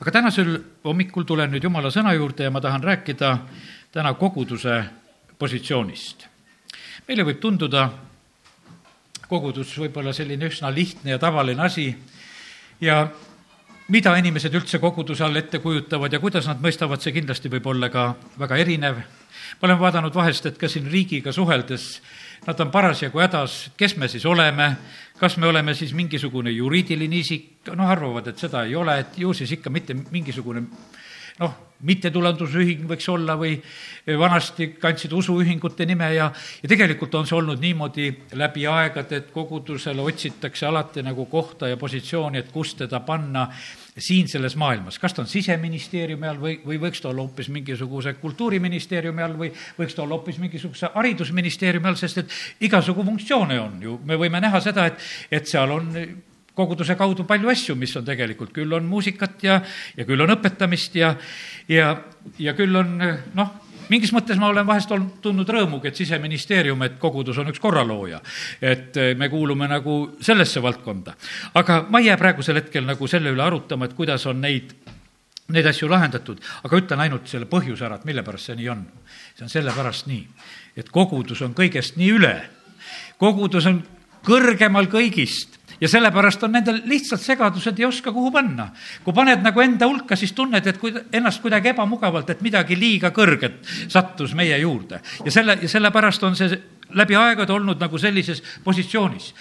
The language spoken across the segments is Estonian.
aga tänasel hommikul tulen nüüd Jumala sõna juurde ja ma tahan rääkida täna koguduse positsioonist. meile võib tunduda kogudus võib-olla selline üsna lihtne ja tavaline asi ja mida inimesed üldse koguduse all ette kujutavad ja kuidas nad mõistavad, see kindlasti võib olla ka väga erinev. ma olen vaadanud vahest, et ka siin riigiga suheldes nad on parasjagu hädas, kes me siis oleme, kas me oleme siis mingisugune juriidiline isik, noh, arvavad, et seda ei ole, et ju siis ikka mitte mingisugune noh, mittetulundusühing võiks olla või vanasti kandsid usuühingute nime ja, ja tegelikult on see olnud niimoodi läbi aegade, et kogudusele otsitakse alati nagu kohta ja positsiooni, et kus teda panna siin selles maailmas, kas ta on siseministeeriumi all või, või võiks ta olla hoopis mingisuguse kultuuriministeeriumi all või võiks ta olla hoopis mingisuguse haridusministeeriumi all, sest et igasugu funktsioone on ju, me võime näha seda, et, et seal on koguduse kaudu palju asju, mis on tegelikult, küll on muusikat ja, ja küll on õpetamist ja, ja, ja küll on noh, mingis mõttes ma olen vahest olnud, tundnud rõõmugi, et siseministeerium, et kogudus on üks korralooja. et me kuulume nagu sellesse valdkonda. aga ma ei jää praegusel hetkel nagu selle üle arutama, et kuidas on neid neid asju lahendatud, aga ütlen ainult selle põhjuse ära, et mille pärast see nii on. see on sellepärast nii, et kogudus on kõigest nii üle. kogudus on kõrgemal kõigist ja sellepärast on nendel lihtsalt segadused, ei oska kuhu panna. kui paned nagu enda hulka, siis tunned, et kui ennast kuidagi ebamugavalt, et midagi liiga kõrget sattus meie juurde. ja selle, ja sellepärast on see läbi aegade olnud nagu sellises positsioonis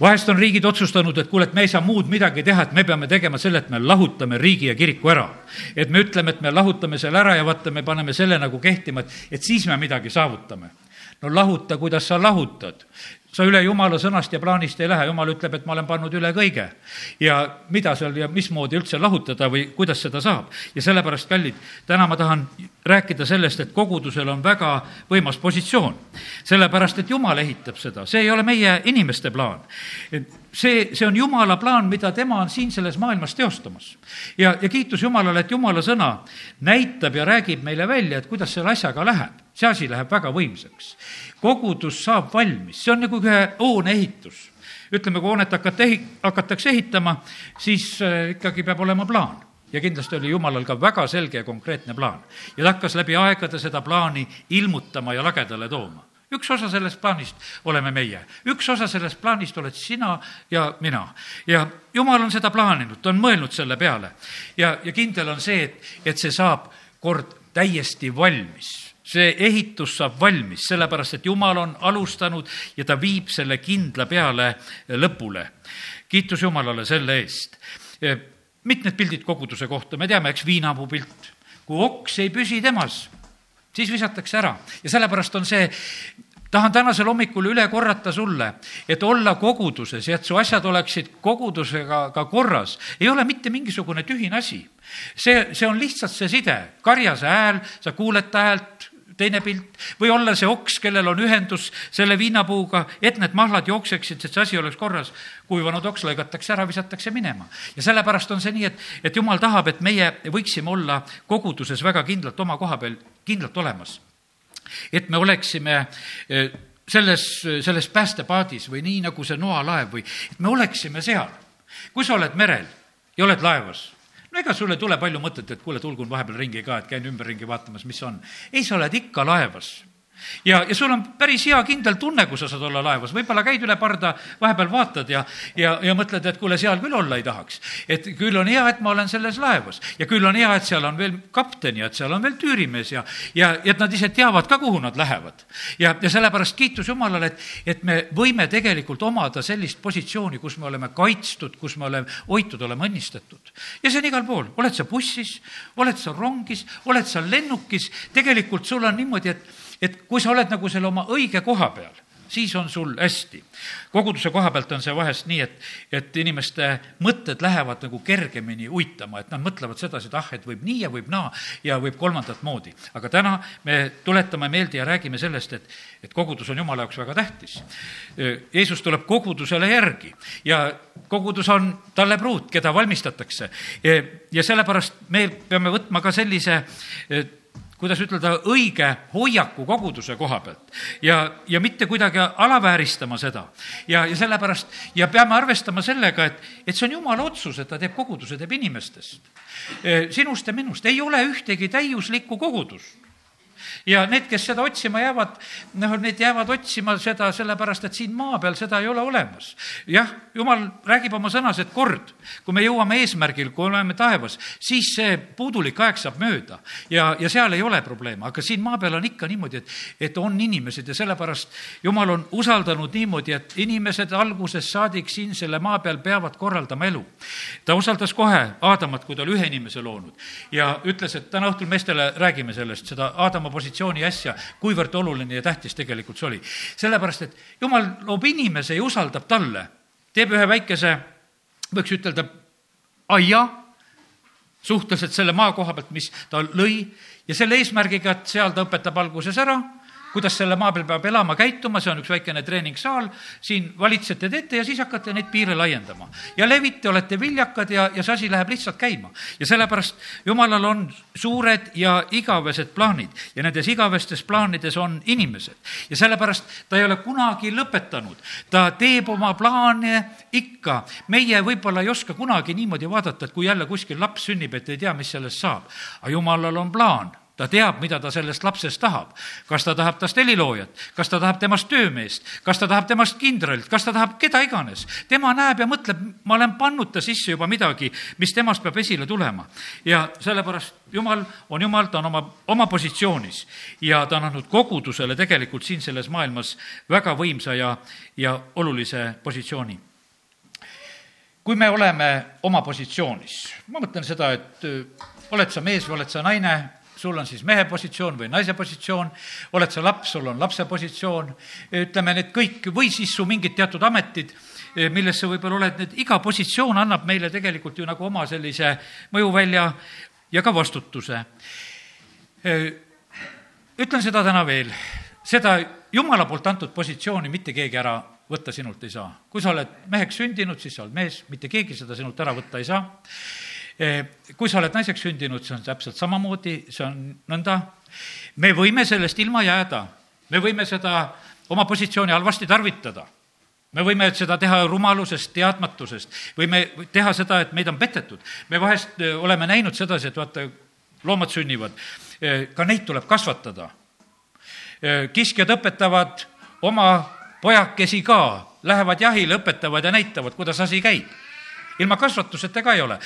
vahest on riigid otsustanud, et kuule, et me ei saa muud midagi teha, et me peame tegema selle, et me lahutame riigi ja kiriku ära. et me ütleme, et me lahutame selle ära ja vaata, me paneme selle nagu kehtima, et, et siis me midagi saavutame. no lahuta, kuidas sa lahutad sa üle jumala sõnast ja plaanist ei lähe, jumal ütleb, et ma olen pannud üle kõige. ja mida seal ja mismoodi üldse lahutada või kuidas seda saab. ja sellepärast, kallid, täna ma tahan rääkida sellest, et kogudusel on väga võimas positsioon. sellepärast, et jumal ehitab seda, see ei ole meie inimeste plaan. See, see on jumala plaan, mida tema on siin selles maailmas teostamas. ja, ja kiitus Jumalale, et jumala sõna näitab ja räägib meile välja, et kuidas selle asjaga läheb. see asi läheb väga võimsaks kogudus saab valmis, see on nagu ühe hoone ehitus. ütleme, kui hoonet hakata ehi-, hakatakse ehitama, siis äh, ikkagi peab olema plaan ja kindlasti oli Jumalal ka väga selge ja konkreetne plaan. ja ta hakkas läbi aegade seda plaani ilmutama ja lagedale tooma. Üks osa sellest plaanist oleme meie, üks osa sellest plaanist oled sina ja mina. ja Jumal on seda plaaninud, ta on mõelnud selle peale. ja, ja kindel on see, et, et see saab kord täiesti valmis see ehitus saab valmis, sellepärast et Jumal on alustanud ja ta viib selle kindla peale lõpule. kiitus Jumalale selle eest. mitmed pildid koguduse kohta, me teame, eks viinapuu pilt. kui oks ei püsi temas, siis visatakse ära ja sellepärast on see tahan tänasel hommikul üle korrata sulle, et olla koguduses ja et su asjad oleksid kogudusega ka korras, ei ole mitte mingisugune tühine asi. see, see on lihtsalt see side, karjase hääl, sa kuuled ta häält, teine pilt, või olla see oks, kellel on ühendus selle viinapuuga, et need mahlad jookseksid, et see asi oleks korras. kuivanud oks lõigatakse ära, visatakse minema. ja sellepärast on see nii, et, et jumal tahab, et meie võiksime olla koguduses väga kindlalt oma koha peal, kindlalt olemas. Et me oleksime eh, selles, selles päästepaadis või nii, nagu see noalaev või, et me oleksime seal. kui sa oled merel ja oled laevas no ega sul ei tule palju mõtet, et kuule, tulgun vahepeal ringi ka, et käin ümberringi vaatamas, mis on. ei, sa oled ikka laevas ja, ja sul on päris hea kindel tunne, kui sa saad olla laevas, võib-olla käid üle parda, vahepeal vaatad ja, ja, ja mõtled, et kuule, seal küll olla ei tahaks. et küll on hea, et ma olen selles laevas ja küll on hea, et seal on veel kapten ja et seal on veel tüürimees ja, ja, et nad ise teavad ka, kuhu nad lähevad. ja, ja sellepärast kiitus Jumalale, et, et me võime tegelikult omada sellist positsiooni, kus me oleme kaitstud, kus me oleme hoitud, oleme õnnistatud. ja see on igal pool, oled sa bussis, oled sa rongis, oled sa lennukis, tegelikult sul on niimoodi, et et kui sa oled nagu selle oma õige koha peal, siis on sul hästi. koguduse koha pealt on see vahest nii, et, et inimeste mõtted lähevad nagu kergemini uitama, et nad mõtlevad sedasi, et ah, et võib nii ja võib naa ja võib kolmandat moodi. aga täna me tuletame meelde ja räägime sellest, et, et kogudus on jumala jaoks väga tähtis. Jeesus tuleb kogudusele järgi ja kogudus on talle pruut, keda valmistatakse. ja sellepärast me peame võtma ka sellise kuidas ütelda, õige hoiaku koguduse koha pealt ja, ja mitte kuidagi alavääristama seda. ja, ja sellepärast ja peame arvestama sellega, et, et see on jumala otsus, et ta teeb koguduse, teeb inimestest. sinust ja minust ei ole ühtegi täiuslikku kogudust ja need, kes seda otsima jäävad, noh, need jäävad otsima seda sellepärast, et siin maa peal seda ei ole olemas. jah, jumal räägib oma sõnas, et kord, kui me jõuame eesmärgil, kui oleme taevas, siis see puudulik aeg saab mööda ja, ja seal ei ole probleeme, aga siin maa peal on ikka niimoodi, et, et on inimesed ja sellepärast jumal on usaldanud niimoodi, et inimesed algusest saadik siin selle maa peal peavad korraldama elu. ta usaldas kohe Aadamat, kui ta oli ühe inimese loonud ja ütles, et täna õhtul meestele räägime sellest, seda Aadama positsiooni positsiooni asja, kuivõrd oluline ja tähtis tegelikult see oli. sellepärast, et jumal loob inimese ja usaldab talle, teeb ühe väikese, võiks ütelda, aia, suhteliselt selle maa koha pealt, mis ta lõi, ja selle eesmärgiga, et seal ta õpetab alguses ära kuidas selle maa peal peab elama, käituma, see on üks väikene treeningsaal, siin valitsete, teete ja siis hakkate neid piire laiendama. ja levite, olete viljakad ja, ja see asi läheb lihtsalt käima. ja sellepärast Jumalal on suured ja igavesed plaanid ja nendes igavestes plaanides on inimesed. ja sellepärast ta ei ole kunagi lõpetanud, ta teeb oma plaane ikka. meie võib-olla ei oska kunagi niimoodi vaadata, et kui jälle kuskil laps sünnib, et ei tea, mis sellest saab. aga Jumalal on plaan ta teab, mida ta sellest lapsest tahab. kas ta tahab tast heliloojat, kas ta tahab temast töömeest, kas ta tahab temast kindralit, kas ta tahab keda iganes. tema näeb ja mõtleb, ma olen pannud ta sisse juba midagi, mis temast peab esile tulema. ja sellepärast Jumal on Jumal, ta on oma, oma positsioonis ja ta on andnud kogudusele tegelikult siin selles maailmas väga võimsa ja, ja olulise positsiooni kui me oleme oma positsioonis, ma mõtlen seda, et oled sa mees või oled sa naine, sul on siis mehe positsioon või naise positsioon, oled sa laps, sul on lapse positsioon, ütleme need kõik, või siis su mingid teatud ametid, milles sa võib-olla oled, need, iga positsioon annab meile tegelikult ju nagu oma sellise mõjuvälja ja ka vastutuse. ütlen seda täna veel, seda Jumala poolt antud positsiooni mitte keegi ära võtta sinult ei saa. kui sa oled meheks sündinud, siis sa oled mees, mitte keegi seda sinult ära võtta ei saa kui sa oled naiseks sündinud, see on täpselt samamoodi, see on nõnda. me võime sellest ilma jääda, me võime seda oma positsiooni halvasti tarvitada me võime seda teha rumalusest, teadmatusest, võime teha seda, et meid on petetud. me vahest eh, oleme näinud sedasi, et vaata, loomad sünnivad, eh, ka neid tuleb kasvatada. kiskjad õpetavad oma pojakesi ka, lähevad jahile, õpetavad ja näitavad, kuidas asi käib. ilma kasvatuseta ka ei ole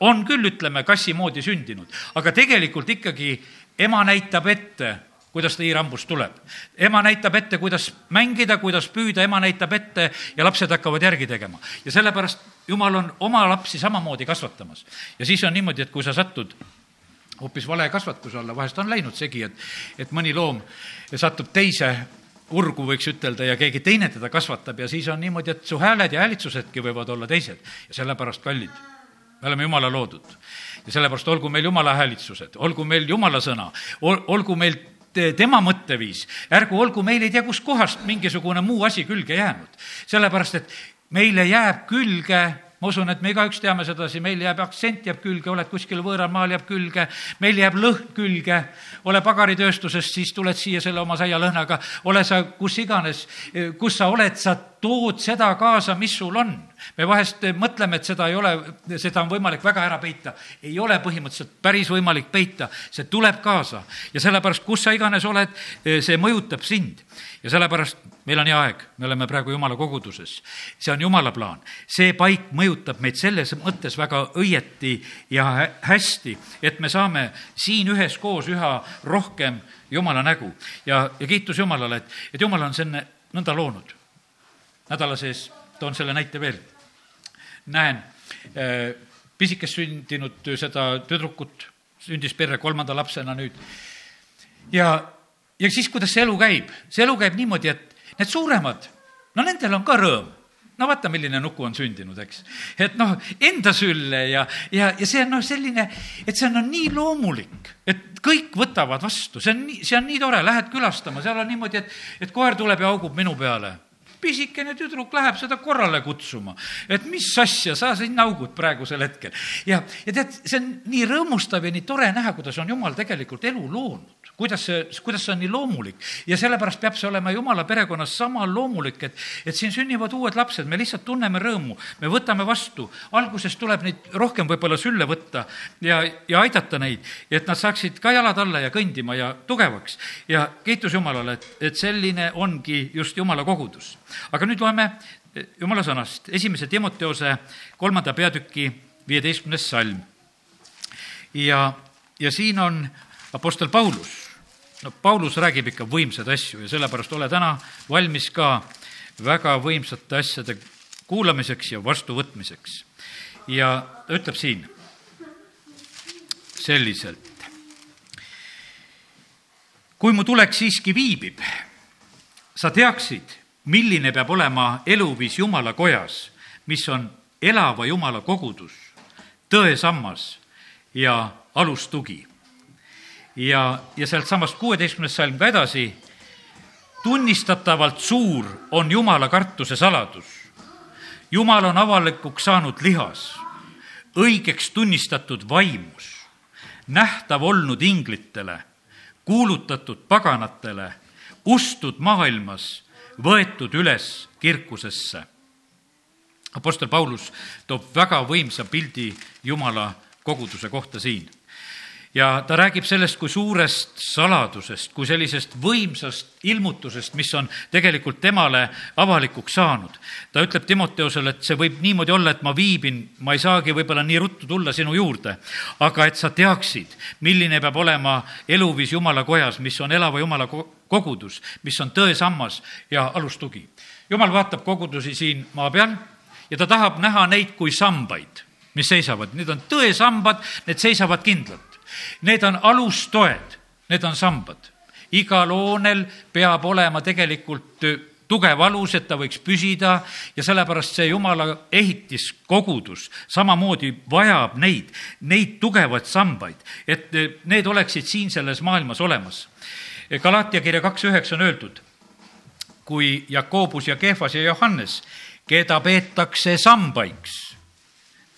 on küll, ütleme, kassi moodi sündinud, aga tegelikult ikkagi ema näitab ette, kuidas ta hiirambust tuleb. ema näitab ette, kuidas mängida, kuidas püüda, ema näitab ette ja lapsed hakkavad järgi tegema. ja sellepärast Jumal on oma lapsi samamoodi kasvatamas. ja siis on niimoodi, et kui sa satud hoopis vale kasvatuse alla, vahest on läinud segi, et, et mõni loom satub teise urgu, võiks ütelda, ja keegi teine teda kasvatab ja siis on niimoodi, et su hääled ja häälitsusedki võivad olla teised ja sellepärast kallid me oleme Jumala loodud. ja sellepärast olgu meil Jumala häälitsused, olgu meil Jumala sõna, olgu meil tema mõtteviis, ärgu olgu meil ei tea kuskohast mingisugune muu asi külge jäänud. sellepärast, et meile jääb külge ma usun, et me igaüks teame sedasi, meil jääb aktsent jääb külge, oled kuskil võõral maal, jääb külge, meil jääb lõhn külge, ole pagaritööstusest, siis tuled siia selle oma saialõhnaga, ole sa kus iganes, kus sa oled, sa tood seda kaasa, mis sul on. Me vahest mõtleme, et seda ei ole, seda on võimalik väga ära peita. ei ole põhimõtteliselt päris võimalik peita, see tuleb kaasa ja sellepärast, kus sa iganes oled, see mõjutab sind ja sellepärast meil on hea aeg, me oleme praegu Jumala koguduses. see on Jumala plaan. see paik mõjutab meid selles mõttes väga õieti ja hästi, et me saame siin üheskoos üha rohkem Jumala nägu ja, ja kiitus Jumalale, et, et Jumal on selle nõnda loonud. nädala sees toon selle näite veel. näen äh, pisikest sündinud seda tüdrukut, sündis perre kolmanda lapsena nüüd ja ja siis, kuidas see elu käib? see elu käib niimoodi, et need suuremad, no nendel on ka rõõm no vaata, milline nuku on sündinud, eks. et noh, enda sülle ja, ja, ja see on noh, selline, et see on no, nii loomulik, et kõik võtavad vastu, see on nii, see on nii tore, lähed külastama, seal on niimoodi, et, et koer tuleb ja haugub minu peale pisikene tüdruk läheb seda korrale kutsuma. et mis asja, sa siin naugud praegusel hetkel. ja, ja tead, see on nii rõõmustav ja nii tore näha, kuidas on Jumal tegelikult elu loonud kuidas see, kuidas see on nii loomulik ja sellepärast peab see olema jumala perekonnas sama loomulik, et, et siin sünnivad uued lapsed, me lihtsalt tunneme rõõmu, me võtame vastu, alguses tuleb neid rohkem võib-olla sülle võtta ja, ja aidata neid, et nad saaksid ka jalad alla ja kõndima ja tugevaks. ja kiitus Jumalale, et, et selline ongi just Jumala kogudus. Aga nüüd loeme Jumala sõnast, esimese Timoteose kolmanda peatüki viieteistkümnes salm. ja, ja siin on Apostel Paulus no Paulus räägib ikka võimsaid asju ja sellepärast ole täna valmis ka väga võimsate asjade kuulamiseks ja vastuvõtmiseks. ja ta ütleb siin selliselt. kui mu tulek siiski viibib, sa teaksid, milline peab olema eluviis Jumala kojas, mis on elava Jumala kogudus, tõesammas ja alustugi ja, ja sealtsamast kuueteistkümnest salm ka edasi, tunnistatavalt suur on Jumala kartuse saladus. Jumal on avalikuks saanud lihas, õigeks tunnistatud vaimus, nähtav olnud inglitele, kuulutatud paganatele, ustud maailmas, võetud üles kirkusesse. Apostel Paulus toob väga võimsa pildi Jumala koguduse kohta siin ja ta räägib sellest kui suurest saladusest, kui sellisest võimsast ilmutusest, mis on tegelikult temale avalikuks saanud. ta ütleb Timoteusele, et see võib niimoodi olla, et ma viibin, ma ei saagi võib-olla nii ruttu tulla sinu juurde, aga et sa teaksid, milline peab olema eluviis Jumala kojas, mis on elava Jumala kogudus, mis on tõesammas ja alustugi. Jumal vaatab kogudusi siin maa peal ja ta tahab näha neid kui sambaid, mis seisavad, need on tõesambad, need seisavad kindlalt Need on alustoed, need on sambad. igal hoonel peab olema tegelikult tugev alus, et ta võiks püsida ja sellepärast see jumala ehitiskogudus samamoodi vajab neid, neid tugevaid sambaid, et need oleksid siin selles maailmas olemas. Galatia kirja kaks üheksa on öeldud, kui Jakobus ja Kehvas ja Johannes, keda peetakse sambaiks,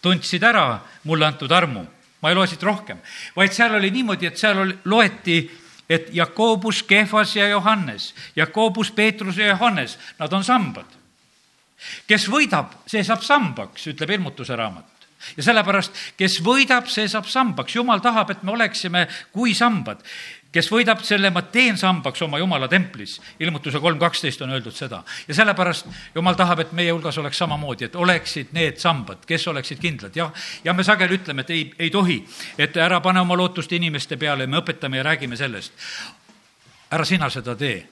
tundsid ära mulle antud armu ma ei loe siit rohkem, vaid seal oli niimoodi, et seal oli, loeti, et Jakobus, Kehvas ja Johannes, Jakobus, Peetrus ja Johannes, nad on sambad. kes võidab, see saab sambaks, ütleb ilmutuse raamat ja sellepärast, kes võidab, see saab sambaks. jumal tahab, et me oleksime kui sambad kes võidab selle, ma teen sambaks oma jumala templis. ilmutuse kolm kaksteist on öeldud seda. ja sellepärast jumal tahab, et meie hulgas oleks samamoodi, et oleksid need sambad, kes oleksid kindlad. jah, ja me sageli ütleme, et ei, ei tohi, et ära pane oma lootust inimeste peale, me õpetame ja räägime sellest. ära sina seda tee.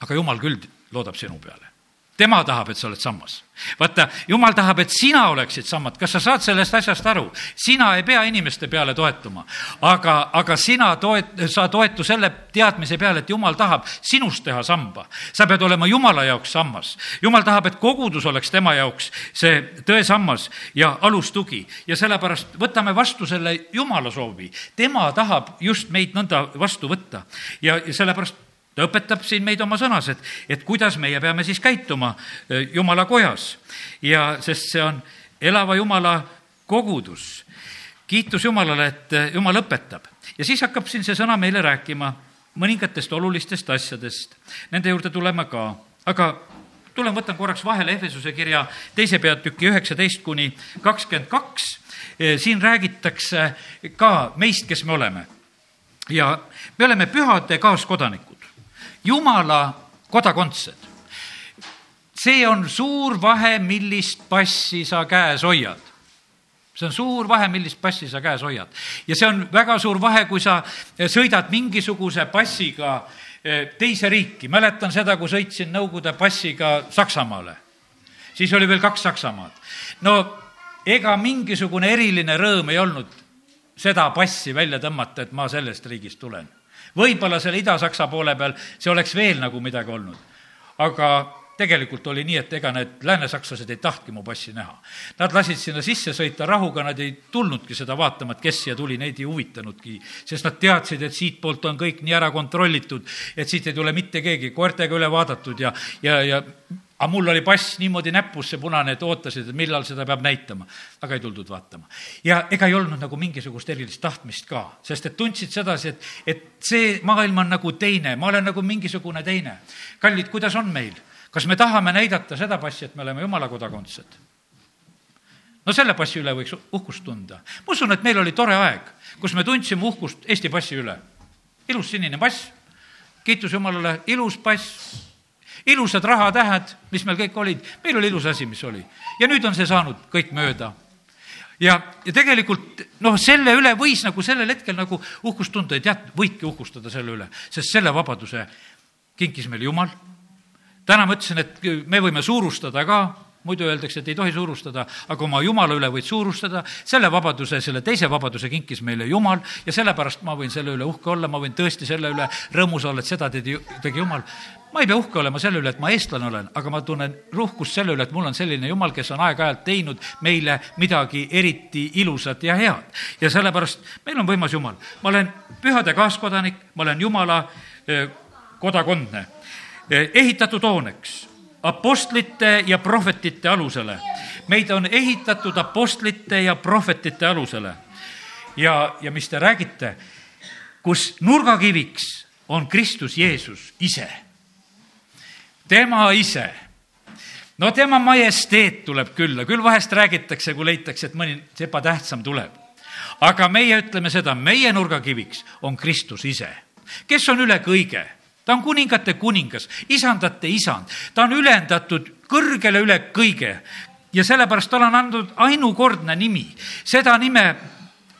aga jumal küll loodab sinu peale tema tahab, et sa oled sammas. vaata, jumal tahab, et sina oleksid sammad, kas sa saad sellest asjast aru? sina ei pea inimeste peale toetuma, aga, aga sina toet-, sa toetu selle teadmise peale, et jumal tahab sinust teha samba. sa pead olema jumala jaoks sammas. jumal tahab, et kogudus oleks tema jaoks see tõesammas ja alustugi ja sellepärast võtame vastu selle jumala soovi. tema tahab just meid nõnda vastu võtta ja, ja sellepärast ta õpetab siin meid oma sõnas, et, et kuidas meie peame siis käituma Jumala kojas ja sest see on elava Jumala kogudus. kiitus Jumalale, et Jumal õpetab ja siis hakkab siin see sõna meile rääkima mõningatest olulistest asjadest. Nende juurde tuleme ka, aga tulen, võtan korraks vahele Efesuse kirja teise peatüki üheksateist kuni kakskümmend kaks. Siin räägitakse ka meist, kes me oleme. ja me oleme pühade kaaskodanikud jumala kodakondsed. see on suur vahe, millist passi sa käes hoiad see on suur vahe, millist passi sa käes hoiad. ja see on väga suur vahe, kui sa sõidad mingisuguse passiga eh, teise riiki. mäletan seda, kui sõitsin Nõukogude passiga Saksamaale. siis oli veel kaks Saksamaad. no ega mingisugune eriline rõõm ei olnud seda passi välja tõmmata, et ma sellest riigist tulen võib-olla selle Ida-Saksa poole peal see oleks veel nagu midagi olnud. aga tegelikult oli nii, et ega need läänesakslased ei tahtki mu passi näha. Nad lasid sinna sisse sõita rahuga, nad ei tulnudki seda vaatama, et kes siia tuli, neid ei huvitanudki, sest nad teadsid, et siitpoolt on kõik nii ära kontrollitud, et siit ei tule mitte keegi, koertega üle vaadatud ja, ja, ja aga mul oli pass niimoodi näpus, see punane, et ootasid, et millal seda peab näitama. aga ei tuldud vaatama. ja ega ei olnud nagu mingisugust erilist tahtmist ka, sest et tundsid sedasi, et, et see maailm on nagu teine, ma olen nagu mingisugune teine. kallid, kuidas on meil? kas me tahame näidata seda passi, et me oleme jumala kodakondsed? no selle passi üle võiks uhkust tunda. ma usun, et meil oli tore aeg, kus me tundsime uhkust Eesti passi üle. ilus sinine pass, kiitus Jumalale, ilus pass ilusad rahatähed, mis meil kõik olid, meil oli ilus asi, mis oli. ja nüüd on see saanud kõik mööda. ja, ja tegelikult noh, selle üle võis nagu sellel hetkel nagu uhkust tunda ja tead, võidki uhkustada selle üle, sest selle vabaduse kinkis meile Jumal. täna ma ütlesin, et me võime suurustada ka muidu öeldakse, et ei tohi suurustada, aga oma jumala üle võid suurustada, selle vabaduse, selle teise vabaduse kinkis meile Jumal ja sellepärast ma võin selle üle uhke olla, ma võin tõesti selle üle rõõmus olla, et seda tegi, tegi Jumal. ma ei pea uhke olema selle üle, et ma eestlane olen, aga ma tunnen uhkust selle üle, et mul on selline Jumal, kes on aeg-ajalt teinud meile midagi eriti ilusat ja head. ja sellepärast meil on võimas Jumal. ma olen pühade kaaskodanik, ma olen Jumala eh, kodakondne, eh, ehitatud hooneks apostlite ja prohvetite alusele. meid on ehitatud apostlite ja prohvetite alusele. ja, ja mis te räägite, kus nurgakiviks on Kristus Jeesus ise. tema ise. no tema majesteet tuleb külla, küll vahest räägitakse, kui leitakse, et mõni sepa tähtsam tuleb. aga meie ütleme seda, meie nurgakiviks on Kristus ise, kes on üle kõige ta on kuningate kuningas, isandate isand, ta on ülendatud kõrgele üle kõige ja sellepärast talle on andnud ainukordne nimi. seda nime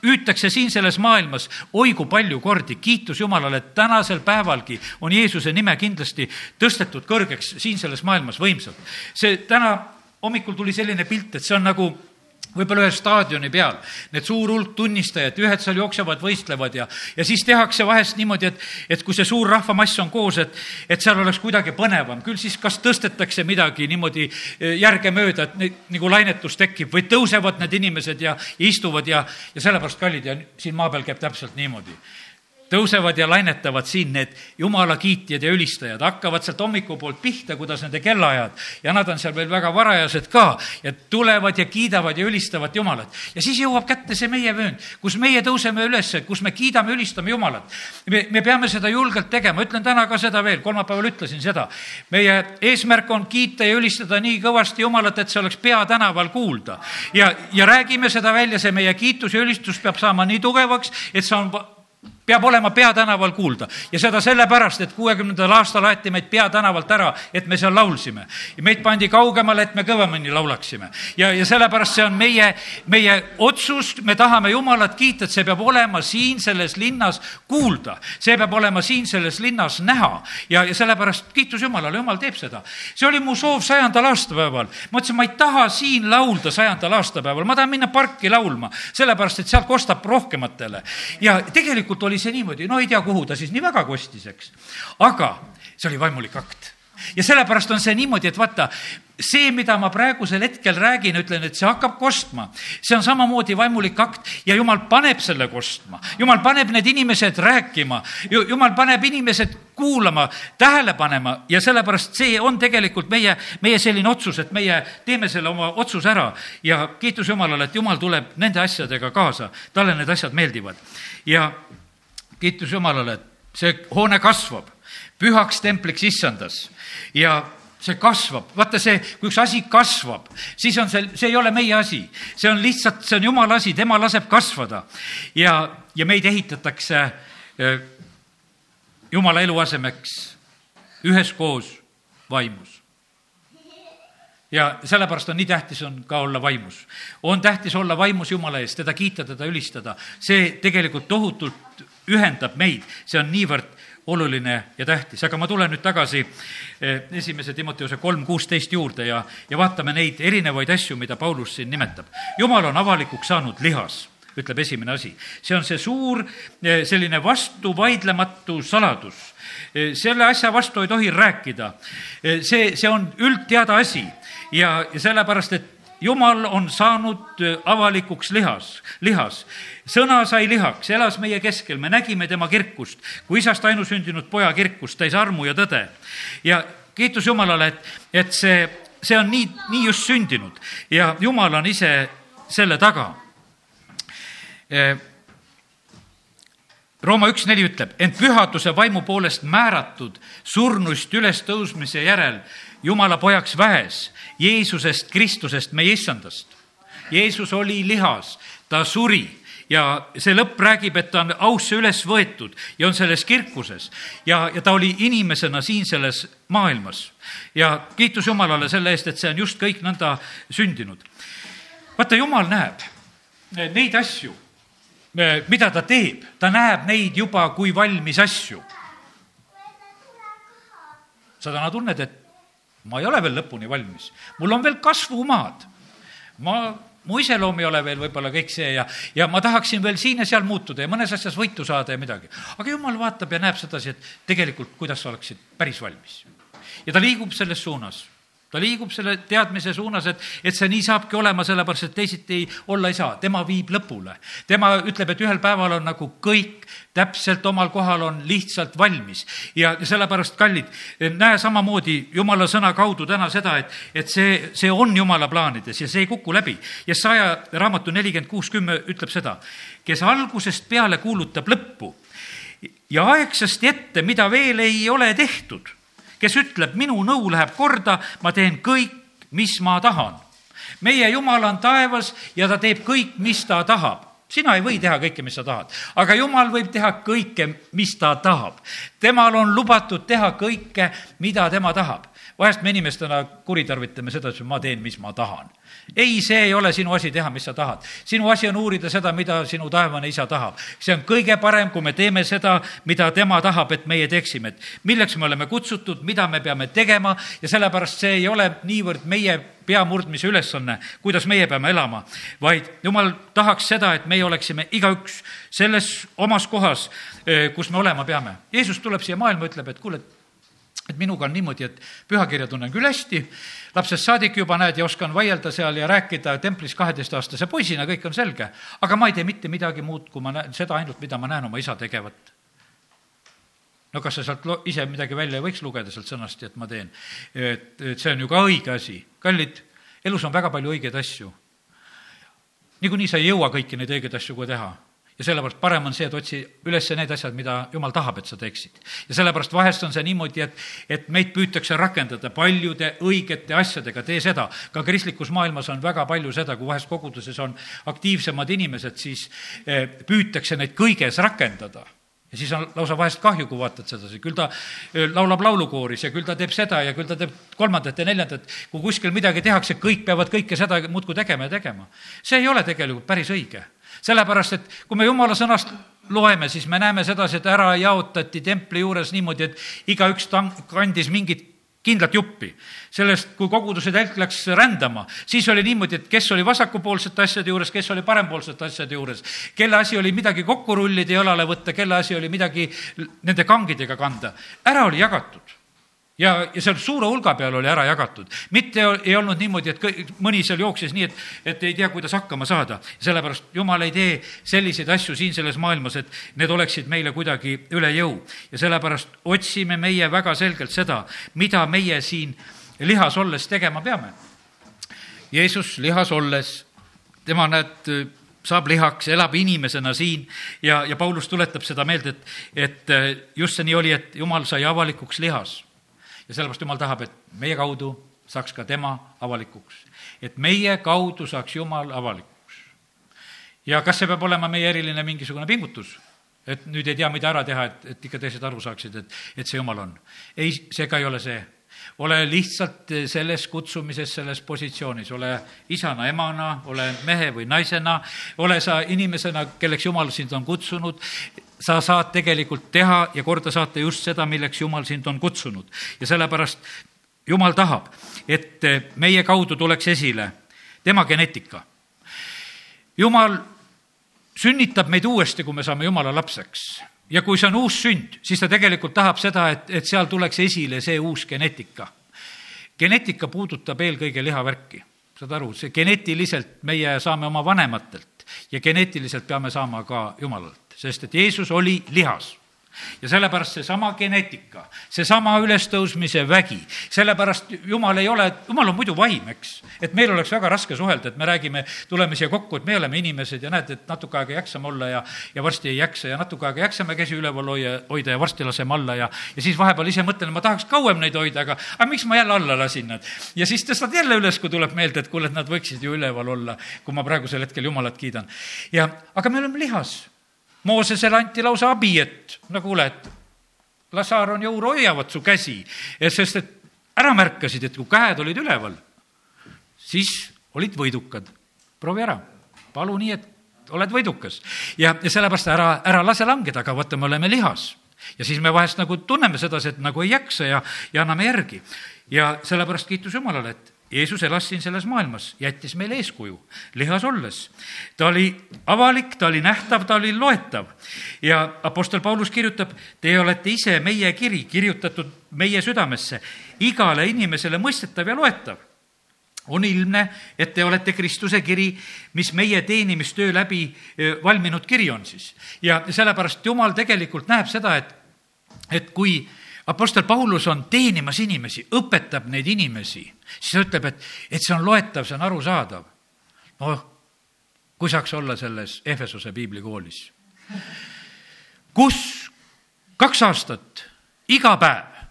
hüütakse siin selles maailmas oi kui palju kordi, kiitus Jumalale, et tänasel päevalgi on Jeesuse nime kindlasti tõstetud kõrgeks siin selles maailmas võimsalt. see täna hommikul tuli selline pilt, et see on nagu võib-olla ühe staadioni peal, need suur hulk tunnistajad, ühed seal jooksevad, võistlevad ja, ja siis tehakse vahest niimoodi, et, et kui see suur rahvamass on koos, et, et seal oleks kuidagi põnevam, küll siis kas tõstetakse midagi niimoodi eh, järgemööda, et neid, nagu lainetus tekib või tõusevad need inimesed ja, ja istuvad ja, ja sellepärast kallid ja siin maa peal käib täpselt niimoodi tõusevad ja lainetavad siin need jumala kiitjad ja ülistajad, hakkavad sealt hommikupoolt pihta, kuidas nende kellaajad ja nad on seal veel väga varajased ka ja tulevad ja kiidavad ja ülistavad Jumalat. ja siis jõuab kätte see meie vöönd, kus meie tõuseme üles, kus me kiidame, ülistame Jumalat. me, me peame seda julgelt tegema, ütlen täna ka seda veel, kolmapäeval ütlesin seda. meie eesmärk on kiita ja ülistada nii kõvasti Jumalat, et see oleks peatänaval kuulda. ja, ja räägime seda välja, see meie kiitus ja ülistus peab saama nii tugevaks, et see on peab olema peatänaval kuulda ja seda sellepärast, et kuuekümnendal aastal aeti meid peatänavalt ära, et me seal laulsime. meid pandi kaugemale, et me kõvemini laulaksime. ja, ja sellepärast see on meie, meie otsus, me tahame Jumalat kiita, et see peab olema siin selles linnas kuulda. see peab olema siin selles linnas näha ja, ja sellepärast kiitus Jumalale, Jumal teeb seda. see oli mu soov sajandal aastapäeval. ma ütlesin, ma ei taha siin laulda sajandal aastapäeval, ma tahan minna parki laulma, sellepärast et sealt kostab rohkematele. ja tegelikult oli oli see niimoodi, no ei tea, kuhu ta siis nii väga kostis, eks. aga see oli vaimulik akt ja sellepärast on see niimoodi, et vaata, see, mida ma praegusel hetkel räägin, ütlen, et see hakkab kostma. see on samamoodi vaimulik akt ja jumal paneb selle kostma. jumal paneb need inimesed rääkima, jumal paneb inimesed kuulama, tähele panema ja sellepärast see on tegelikult meie, meie selline otsus, et meie teeme selle oma otsuse ära ja kiitus Jumalale, et Jumal tuleb nende asjadega kaasa, talle need asjad meeldivad ja kiitus Jumalale, et see hoone kasvab pühaks templiks issandas ja see kasvab, vaata see, kui üks asi kasvab, siis on see, see ei ole meie asi, see on lihtsalt, see on jumala asi, tema laseb kasvada. ja, ja meid ehitatakse eh, jumala eluasemeks üheskoos vaimus. ja sellepärast on nii tähtis on ka olla vaimus. on tähtis olla vaimus Jumala ees, teda kiita, teda ülistada. see tegelikult tohutult ühendab meid, see on niivõrd oluline ja tähtis, aga ma tulen nüüd tagasi eh, esimese Timoteuse kolm kuusteist juurde ja, ja vaatame neid erinevaid asju, mida Paulus siin nimetab. jumal on avalikuks saanud lihas, ütleb esimene asi. see on see suur eh, selline vastuvaidlematu saladus. Eh, selle asja vastu ei tohi rääkida. see, see on üldteada asi ja, ja sellepärast, et jumal on saanud avalikuks lihas, lihas. Sõna sai lihaks, elas meie keskel, me nägime tema kirkust, kui isast ainusündinud poja kirkust, täis armu ja tõde. ja kiitus Jumalale, et, et see, see on nii, nii just sündinud. Ja Jumal on ise selle taga Rooma üks neli ütleb, ent pühaduse vaimu poolest määratud surnuist ülestõusmise järel Jumala pojaks väes, Jeesusest Kristusest, meie issandast. Jeesus oli lihas, ta suri ja see lõpp räägib, et ta on ausse üles võetud ja on selles kirkuses ja, ja ta oli inimesena siin selles maailmas. ja kiitus Jumalale selle eest, et see on just kõik nõnda sündinud. vaata, Jumal näeb neid asju mida ta teeb, ta näeb neid juba kui valmis asju. sa täna tunned, et ma ei ole veel lõpuni valmis, mul on veel kasvumaad. ma, mu iseloom ei ole veel võib-olla kõik see ja, ja ma tahaksin veel siin ja seal muutuda ja mõnes asjas võitu saada ja midagi. aga jumal vaatab ja näeb sedasi, et tegelikult, kuidas sa oleksid päris valmis. ja ta liigub selles suunas ta liigub selle teadmise suunas, et, et see nii saabki olema, sellepärast et teisiti olla ei saa, tema viib lõpule. tema ütleb, et ühel päeval on nagu kõik täpselt omal kohal on lihtsalt valmis ja sellepärast, kallid, näe samamoodi Jumala sõna kaudu täna seda, et, et see, see on Jumala plaanides ja see ei kuku läbi. ja saja raamatu nelikümmend kuus kümme ütleb seda, kes algusest peale kuulutab lõppu ja aegsasti ette, mida veel ei ole tehtud kes ütleb, minu nõu läheb korda, ma teen kõik, mis ma tahan. meie Jumal on taevas ja ta teeb kõik, mis ta tahab sina ei või teha kõike, mis sa tahad, aga jumal võib teha kõike, mis ta tahab. temal on lubatud teha kõike, mida tema tahab. Vahest me inimestena kuritarvitame seda, et ma teen, mis ma tahan ei, see ei ole sinu asi teha, mis sa tahad. sinu asi on uurida seda, mida sinu taevane isa tahab. see on kõige parem, kui me teeme seda, mida tema tahab, et meie teeksime, et milleks me oleme kutsutud, mida me peame tegema ja sellepärast see ei ole niivõrd meie pea murdmise ülesanne, kuidas meie peame elama, vaid jumal tahaks seda, et meie oleksime igaüks selles omas kohas, kus me olema peame. Jeesus tuleb siia maailma, ütleb, et kuule, et minuga on niimoodi, et pühakirja tunnen küll hästi, lapsest saadik juba näed ja oskan vaielda seal ja rääkida templis kaheteistaastase poisina, kõik on selge. aga ma ei tee mitte midagi muud, kui ma näen seda ainult, mida ma näen oma isa tegevat. no kas sa sealt lo-, ise midagi välja ei võiks lugeda sealt sõnast, et ma teen? et, et see on ju ka õige asi. kallid, elus on väga palju õigeid asju. niikuinii sa ei jõua kõiki neid õigeid asju kohe teha ja sellepärast parem on see, et otsi üles need asjad, mida jumal tahab, et sa teeksid. ja sellepärast vahest on see niimoodi, et, et meid püütakse rakendada paljude õigete asjadega, tee seda. ka kristlikus maailmas on väga palju seda, kui vahest koguduses on aktiivsemad inimesed, siis eh, püütakse neid kõiges rakendada ja siis on lausa vahest kahju, kui vaatad sedasi, küll ta eh, laulab laulukooris ja küll ta teeb seda ja küll ta teeb kolmandat ja neljandat. kui kuskil midagi tehakse, kõik peavad kõike seda muudkui tegema ja tegema. see ei ole tegelikult päris õige sellepärast, et kui me jumala sõnast loeme, siis me näeme sedasi, et ära jaotati templi juures niimoodi, et igaüks kandis mingit kindlat juppi. sellest, kui koguduse telk läks rändama, siis oli niimoodi, et kes oli vasakupoolsete asjade juures, kes oli parempoolsete asjade juures, kelle asi oli midagi kokku rullida ja jalale võtta, kelle asi oli midagi nende kangidega kanda. ära oli jagatud ja, ja seal suure hulga peal oli ära jagatud. mitte ei olnud niimoodi, et kõik, mõni seal jooksis nii, et, et ei tea, kuidas hakkama saada. sellepärast Jumal ei tee selliseid asju siin selles maailmas, et need oleksid meile kuidagi üle jõu. ja sellepärast otsime meie väga selgelt seda, mida meie siin lihas olles tegema peame. Jeesus lihas olles, tema näed, saab lihaks, elab inimesena siin ja, ja Paulus tuletab seda meelde, et, et just see nii oli, et Jumal sai avalikuks lihas ja sellepärast Jumal tahab, et meie kaudu saaks ka tema avalikuks. et meie kaudu saaks Jumal avalikuks. ja kas see peab olema meie eriline mingisugune pingutus? et nüüd ei tea, mida ära teha, et, et ikka teised aru saaksid, et, et see Jumal on. ei, see ka ei ole see ole lihtsalt selles kutsumises, selles positsioonis, ole isana, emana, ole mehe või naisena, ole sa inimesena, kelleks Jumal sind on kutsunud, sa saad tegelikult teha ja korda saata just seda, milleks Jumal sind on kutsunud. ja sellepärast Jumal tahab, et meie kaudu tuleks esile tema geneetika. Jumal sünnitab meid uuesti, kui me saame Jumala lapseks. ja kui see on uus sünd, siis ta tegelikult tahab seda, et, et seal tuleks esile see uus geneetika. geneetika puudutab eelkõige lihavärki, saad aru, see geneetiliselt meie saame oma vanematelt ja geneetiliselt peame saama ka Jumalalt sest et Jeesus oli lihas. ja sellepärast seesama geneetika, seesama ülestõusmise vägi, sellepärast Jumal ei ole, Jumal on muidu vaim, eks. et meil oleks väga raske suhelda, et me räägime, tuleme siia kokku, et me oleme inimesed ja näed, et natuke aega jaksame olla ja, ja varsti ei jaksa ja natuke aega jaksame käsi üleval hoia, hoida ja varsti laseme alla ja, ja siis vahepeal ise mõtlen, ma tahaks kauem neid hoida, aga, aga miks ma jälle alla lasin nad. ja siis tõstad jälle üles, kui tuleb meelde, et kuule, et nad võiksid ju üleval olla, kui ma praegusel hetkel Jumalat kiidan. ja, aga me oleme lihas Moosesele anti lausa abi, et no kuule, et las Aaron ja Uur hoiavad su käsi, sest et ära märkasid, et kui käed olid üleval, siis olid võidukad. proovi ära, palu nii, et oled võidukas. ja, ja sellepärast ära, ära lase langeda, aga vaata, me oleme lihas. ja siis me vahest nagu tunneme sedasi, et nagu ei jaksa ja, ja anname järgi. ja sellepärast kiitus Jumalale, et Jeesus elas siin selles maailmas, jättis meile eeskuju lihas olles. ta oli avalik, ta oli nähtav, ta oli loetav ja Apostel Paulus kirjutab, te olete ise meie kiri, kirjutatud meie südamesse, igale inimesele mõistetav ja loetav. on ilmne, et te olete Kristuse kiri, mis meie teenimistöö läbi valminud kiri on siis. ja sellepärast Jumal tegelikult näeb seda, et, et kui Apostel Paulus on teenimas inimesi, õpetab neid inimesi siis ta ütleb, et, et see on loetav, see on arusaadav. noh, kui saaks olla selles Ehvesuse piiblikoolis, kus kaks aastat iga päev,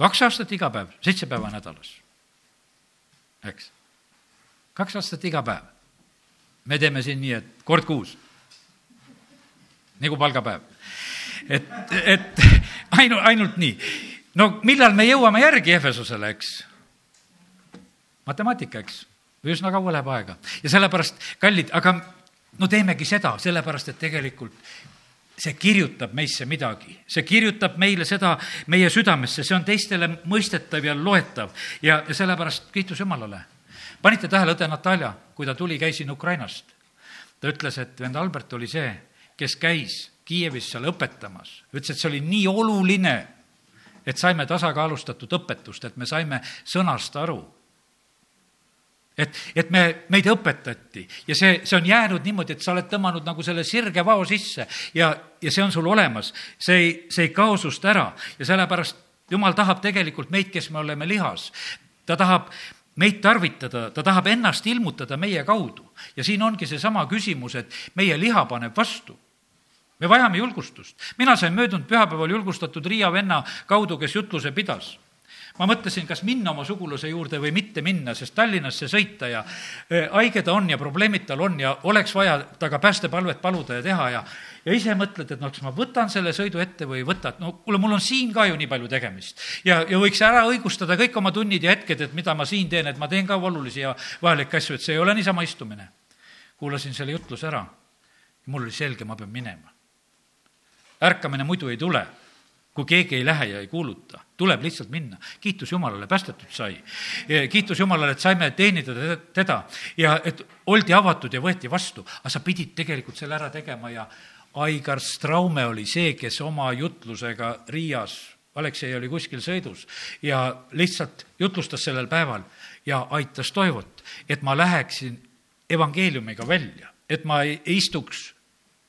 kaks aastat iga päev, seitse päeva nädalas, eks, kaks aastat iga päev. me teeme siin nii, et kord kuus, nagu palgapäev. et, et ainu-, ainult nii no millal me jõuame järgi Efesusele, eks? matemaatika, eks? üsna kaua läheb aega ja sellepärast, kallid, aga no teemegi seda, sellepärast et tegelikult see kirjutab meisse midagi, see kirjutab meile seda meie südamesse, see on teistele mõistetav ja loetav ja, ja sellepärast kiitus Jumalale. panite tähele õde Natalja, kui ta tuli, käis siin Ukrainast? ta ütles, et vend Albert oli see, kes käis Kiievis seal õpetamas, ütles, et see oli nii oluline et saime tasakaalustatud õpetust, et me saime sõnast aru. et, et me, meid õpetati ja see, see on jäänud niimoodi, et sa oled tõmmanud nagu selle sirge vao sisse ja, ja see on sul olemas. see ei, see ei kao sust ära ja sellepärast jumal tahab tegelikult meid, kes me oleme lihas, ta tahab meid tarvitada, ta tahab ennast ilmutada meie kaudu. ja siin ongi seesama küsimus, et meie liha paneb vastu me vajame julgustust. mina sain möödunud pühapäeval julgustatud Riia venna kaudu, kes jutluse pidas ma mõtlesin, kas minna oma sugulase juurde või mitte minna, sest Tallinnasse sõita ja e, haige ta on ja probleemid tal on ja oleks vaja temaga päästepalvet paluda ja teha ja ja ise mõtled, et noh, kas ma võtan selle sõidu ette või ei võta, et no kuule, mul on siin ka ju nii palju tegemist. ja, ja võiks ära õigustada kõik oma tunnid ja hetked, et mida ma siin teen, et ma teen ka olulisi ja vajalikke asju, et see ei ole niisama istumine. kuulasin selle jutluse ära mul oli selge, ma pean minema ärkamine muidu ei tule, kui keegi ei lähe ja ei kuuluta, tuleb lihtsalt minna. kiitus Jumalale, päästetud sai. kiitus Jumalale, et saime teenida teda ja et oldi avatud ja võeti vastu, aga sa pidid tegelikult selle ära tegema ja Aigar Straume oli see, kes oma jutlusega Riias, Aleksei oli kuskil sõidus ja lihtsalt jutlustas sellel päeval ja aitas Toivot, et ma läheksin evangeeliumiga välja, et ma ei istuks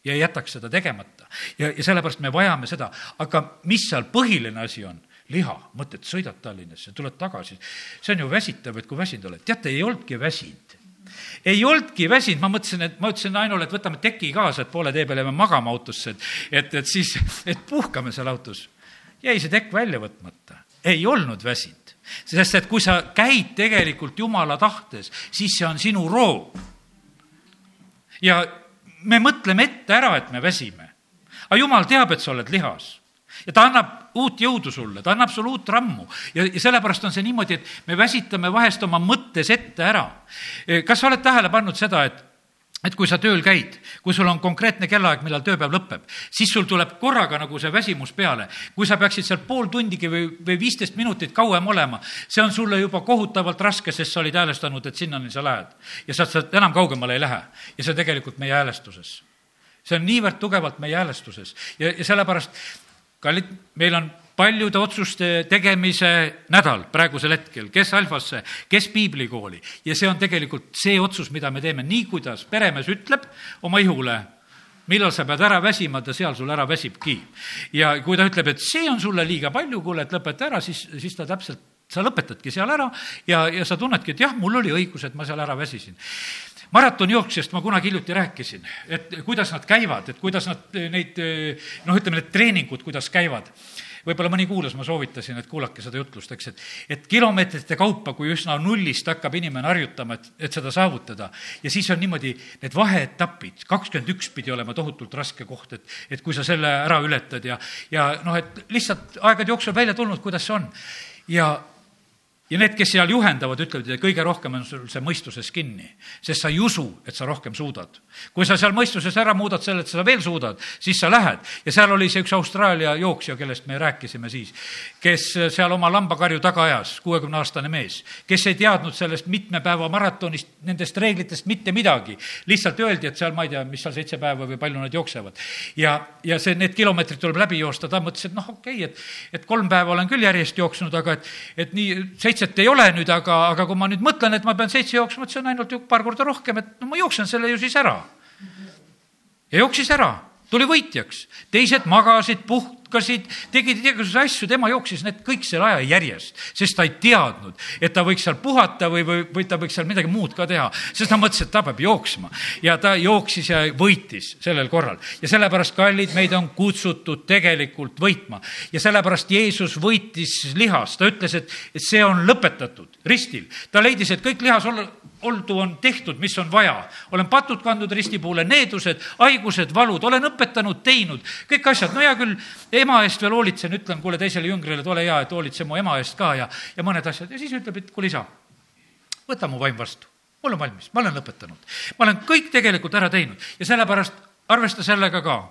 ja ei jätaks seda tegemata ja, ja sellepärast me vajame seda, aga mis seal põhiline asi on? liha, mõtled, sõidad Tallinnasse, tuled tagasi, see on ju väsitav, et kui väsinud oled. teate, ei olnudki väsinud ei olnudki väsinud, ma mõtlesin, et ma ütlesin Ainule, et võtame teki kaasa, et poole tee peal jääme magama autosse, et, et, et siis, et puhkame seal autos. jäi see tekk välja võtmata, ei olnud väsinud. sest et kui sa käid tegelikult jumala tahtes, siis see on sinu roog. ja me mõtleme ette ära, et me väsime aga jumal teab, et sa oled lihas ja ta annab uut jõudu sulle, ta annab sulle uut rammu ja, ja sellepärast on see niimoodi, et me väsitame vahest oma mõttes ette ära. kas sa oled tähele pannud seda, et et kui sa tööl käid, kui sul on konkreetne kellaaeg, millal tööpäev lõpeb, siis sul tuleb korraga nagu see väsimus peale. kui sa peaksid seal pool tundigi või, või viisteist minutit kauem olema, see on sulle juba kohutavalt raske, sest sa olid häälestanud, et sinnani sa lähed. ja sealt sa enam kaugemale ei lähe. ja see tegelikult meie häälestuses see on niivõrd tugevalt meie häälestuses ja, ja sellepärast, kallid, meil on paljude otsuste tegemise nädal praegusel hetkel, kes alfasse, kes piiblikooli. Ja see on tegelikult see otsus, mida me teeme, nii kuidas peremees ütleb oma ihule, millal sa pead ära väsima, ta seal sul ära väsibki. ja kui ta ütleb, et see on sulle liiga palju, kuule, et lõpeta ära, siis, siis ta täpselt, sa lõpetadki seal ära ja, ja sa tunnedki, et jah, mul oli õigus, et ma seal ära väsisin maratonijooksjast ma kunagi hiljuti rääkisin, et kuidas nad käivad, et kuidas nad neid noh, ütleme need treeningud, kuidas käivad võib-olla mõni kuulas, ma soovitasin, et kuulake seda jutlust, eks, et, et kilomeetrite kaupa, kui üsna nullist hakkab inimene harjutama, et, et seda saavutada. ja siis on niimoodi need vaheetapid, kakskümmend üks pidi olema tohutult raske koht, et, et kui sa selle ära ületad ja, ja noh, et lihtsalt aegade jooksul välja tulnud, kuidas see on. ja ja need, kes seal juhendavad, ütlevad, et kõige rohkem on sul see mõistuses kinni, sest sa ei usu, et sa rohkem suudad. kui sa seal mõistuses ära muudad selle, et sa veel suudad, siis sa lähed. ja seal oli see üks Austraalia jooksja, kellest me rääkisime siis, kes seal oma lambakarju taga ajas, kuuekümneaastane mees, kes ei teadnud sellest mitme päeva maratonist, nendest reeglitest mitte midagi. lihtsalt öeldi, et seal, ma ei tea, mis seal seitse päeva või palju nad jooksevad. ja, ja see, need kilomeetrid tuleb läbi joosta, ta mõtles, et noh, okei okay,, et, et kolm päeva olen küll järjest jooksnud, aga et, et nii seitse seitset ei ole nüüd, aga, aga kui ma nüüd mõtlen, et ma pean seitse jooksma, et see on ainult ju paar korda rohkem, et no ma jooksen selle ju siis ära. ja jooksis ära, tuli võitjaks, teised magasid, puht-, puhkasid, tegid igasuguseid asju, tema jooksis need kõik selle aja järjest, sest ta ei teadnud, et ta võiks seal puhata või, või, või ta võiks seal midagi muud ka teha, sest ta mõtles, et ta peab jooksma. ja ta jooksis ja võitis sellel korral ja sellepärast, kallid, meid on kutsutud tegelikult võitma ja sellepärast Jeesus võitis lihas, ta ütles, et, et see on lõpetatud ristil. ta leidis, et kõik lihas olla, oldu on tehtud, mis on vaja. olen patud kandnud risti poole, needused, haigused, valud, olen õpetanud, teinud, kõik asjad, no hea küll, ema eest veel hoolitsen, ütlen kuule teisele jüngrile, et ole hea, et hoolitse mu ema eest ka ja, ja mõned asjad. Ja siis ütleb, et kuule isa, võta mu vaim vastu, mul on valmis, ma olen lõpetanud. ma olen kõik tegelikult ära teinud. Ja sellepärast arvesta sellega ka.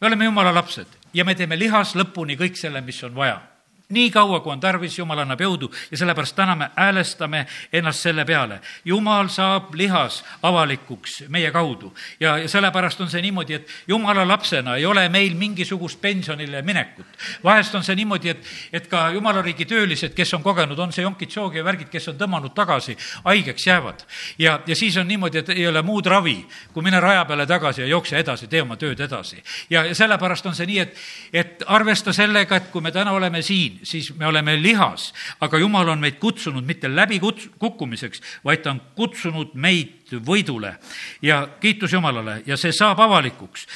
me oleme jumala lapsed ja me teeme lihas lõpuni kõik selle, mis on vaja nii kaua, kui on tarvis, Jumal annab jõudu ja sellepärast täna me häälestame ennast selle peale. Jumal saab lihas avalikuks meie kaudu ja, ja sellepärast on see niimoodi, et Jumala lapsena ei ole meil mingisugust pensionile minekut. vahest on see niimoodi, et, et ka Jumala riigi töölised, kes on kogenud, on see jonkid, soogi ja värgid, kes on tõmmanud tagasi, haigeks jäävad. ja, ja siis on niimoodi, et ei ole muud ravi, kui mine raja peale tagasi ja jookse edasi, tee oma tööd edasi. ja, ja sellepärast on see nii, et, et arvesta sellega, et kui me täna oleme siin, siis me oleme lihas, aga Jumal on meid kutsunud mitte läbi kuts-, kukkumiseks, vaid ta on kutsunud meid võidule. ja kiitus Jumalale ja see saab avalikuks.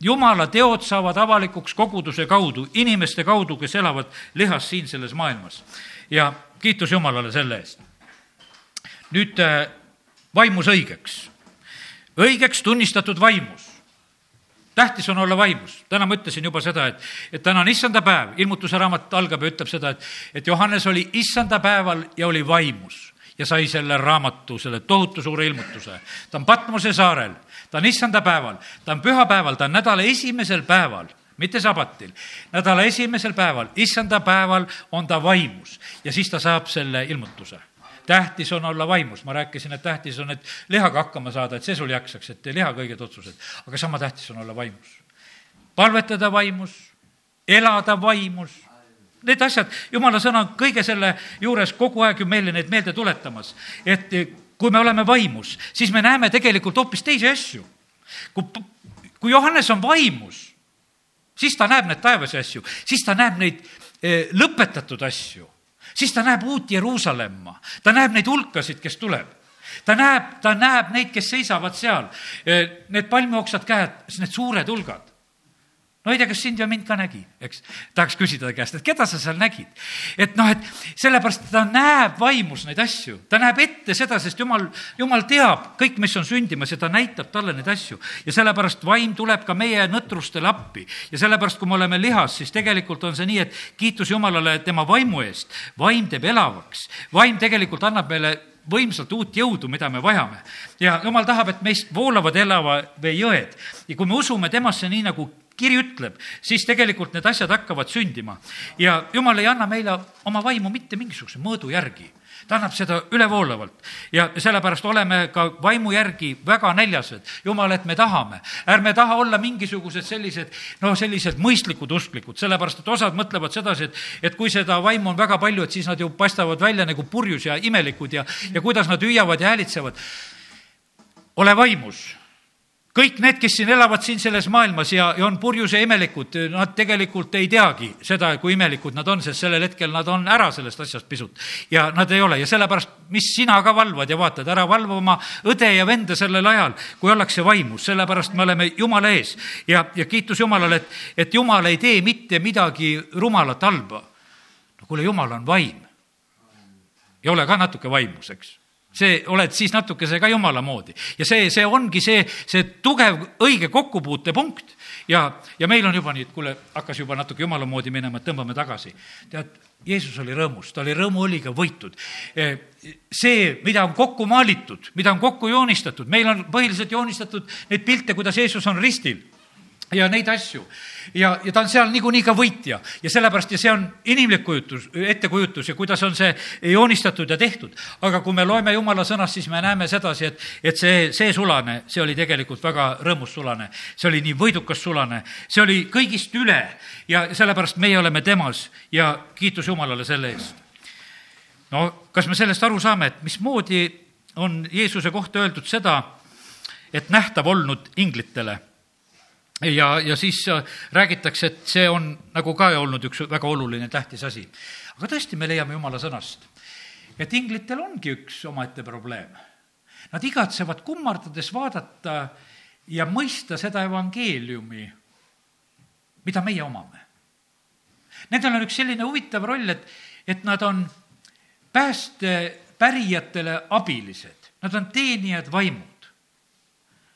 Jumala teod saavad avalikuks koguduse kaudu, inimeste kaudu, kes elavad lihas siin selles maailmas. ja kiitus Jumalale selle eest. nüüd äh, vaimus õigeks, õigeks tunnistatud vaimus tähtis on olla vaimus. täna ma ütlesin juba seda, et, et täna on issanda päev, ilmutuse raamat algab ja ütleb seda, et, et Johannes oli issanda päeval ja oli vaimus ja sai selle raamatu, selle tohutu suure ilmutuse. ta on Patmose saarel, ta on issanda päeval, ta on pühapäeval, ta on nädala esimesel päeval mitte sabatil, nädala esimesel päeval, issanda päeval on ta vaimus ja siis ta saab selle ilmutuse tähtis on olla vaimus, ma rääkisin, et tähtis on, et lihaga hakkama saada, et see sul jaksaks, et tee lihaga õiged otsused. aga sama tähtis on olla vaimus. palvetada vaimus, elada vaimus, need asjad, jumala sõna on kõige selle juures kogu aeg ju meile neid meelde tuletamas, et kui me oleme vaimus, siis me näeme tegelikult hoopis teisi asju. kui, kui Johannes on vaimus, siis ta näeb neid taevasi asju, siis ta näeb neid eh, lõpetatud asju siis ta näeb uut Jeruusalemma, ta näeb neid hulkasid, kes tuleb. Ta näeb, ta näeb neid, kes seisavad seal, need palmioksad käed, need suured hulgad no ei tea, kas sind ja mind ka nägi, eks. tahaks küsida ta käest, et keda sa seal nägid. et noh, et sellepärast ta näeb vaimus neid asju, ta näeb ette seda, sest jumal, jumal teab kõik, mis on sündimas ja ta näitab talle neid asju. ja sellepärast vaim tuleb ka meie nõtrustele appi. ja sellepärast, kui me oleme lihas, siis tegelikult on see nii, et kiitus Jumalale tema vaimu eest. vaim teeb elavaks, vaim tegelikult annab meile võimsalt uut jõudu, mida me vajame. ja jumal tahab, et meist voolavad elava vee jõed ja kui me usume temasse nii, nagu kiri ütleb, siis tegelikult need asjad hakkavad sündima. ja jumal ei anna meile oma vaimu mitte mingisuguse mõõdu järgi ta annab seda ülevoolavalt ja sellepärast oleme ka vaimu järgi väga näljased. jumal, et me tahame, ärme taha olla mingisugused sellised, noh, sellised mõistlikud usklikud, sellepärast et osad mõtlevad sedasi, et, et kui seda vaimu on väga palju, et siis nad ju paistavad välja nagu purjus ja imelikud ja, ja kuidas nad hüüavad ja häälitsevad. ole vaimus kõik need, kes siin elavad siin selles maailmas ja, ja on purjus ja imelikud, nad tegelikult ei teagi seda, kui imelikud nad on, sest sellel hetkel nad on ära sellest asjast pisut. ja nad ei ole ja sellepärast, mis sina ka valvad ja vaatad, ära valva oma õde ja venda sellel ajal, kui ollakse vaimus, sellepärast me oleme Jumala ees. ja, ja kiitus Jumalale, et, et Jumal ei tee mitte midagi rumalat halba. no kuule, Jumal on vaim. ja ole ka natuke vaimus, eks see, oled siis natukese ka jumala moodi. ja see, see ongi see, see tugev õige kokkupuutepunkt ja, ja meil on juba nii, et kuule, hakkas juba natuke jumala moodi minema, tõmbame tagasi. tead, Jeesus oli rõõmus, ta oli rõõmuõliga võitud. E, see, mida on kokku maalitud, mida on kokku joonistatud, meil on põhiliselt joonistatud neid pilte, kuidas Jeesus on ristil ja neid asju. ja, ja ta on seal niikuinii ka võitja ja sellepärast ja see on inimlik kujutus, ettekujutus ja kuidas on see joonistatud ja tehtud. aga kui me loeme jumala sõnast, siis me näeme sedasi, et, et see, see sulane, see oli tegelikult väga rõõmus sulane. see oli nii võidukas sulane, see oli kõigist üle ja sellepärast meie oleme temas ja kiitus Jumalale selle eest. no kas me sellest aru saame, et mismoodi on Jeesuse kohta öeldud seda, et nähtav olnud inglitele ja, ja siis äh, räägitakse, et see on nagu ka olnud üks väga oluline, tähtis asi. aga tõesti, me leiame jumala sõnast, et inglitel ongi üks omaette probleem. Nad igatsevad kummardades vaadata ja mõista seda evangeeliumi, mida meie omame. Nendel on üks selline huvitav roll, et, et nad on päästepärijatele abilised, nad on teenijad vaimud.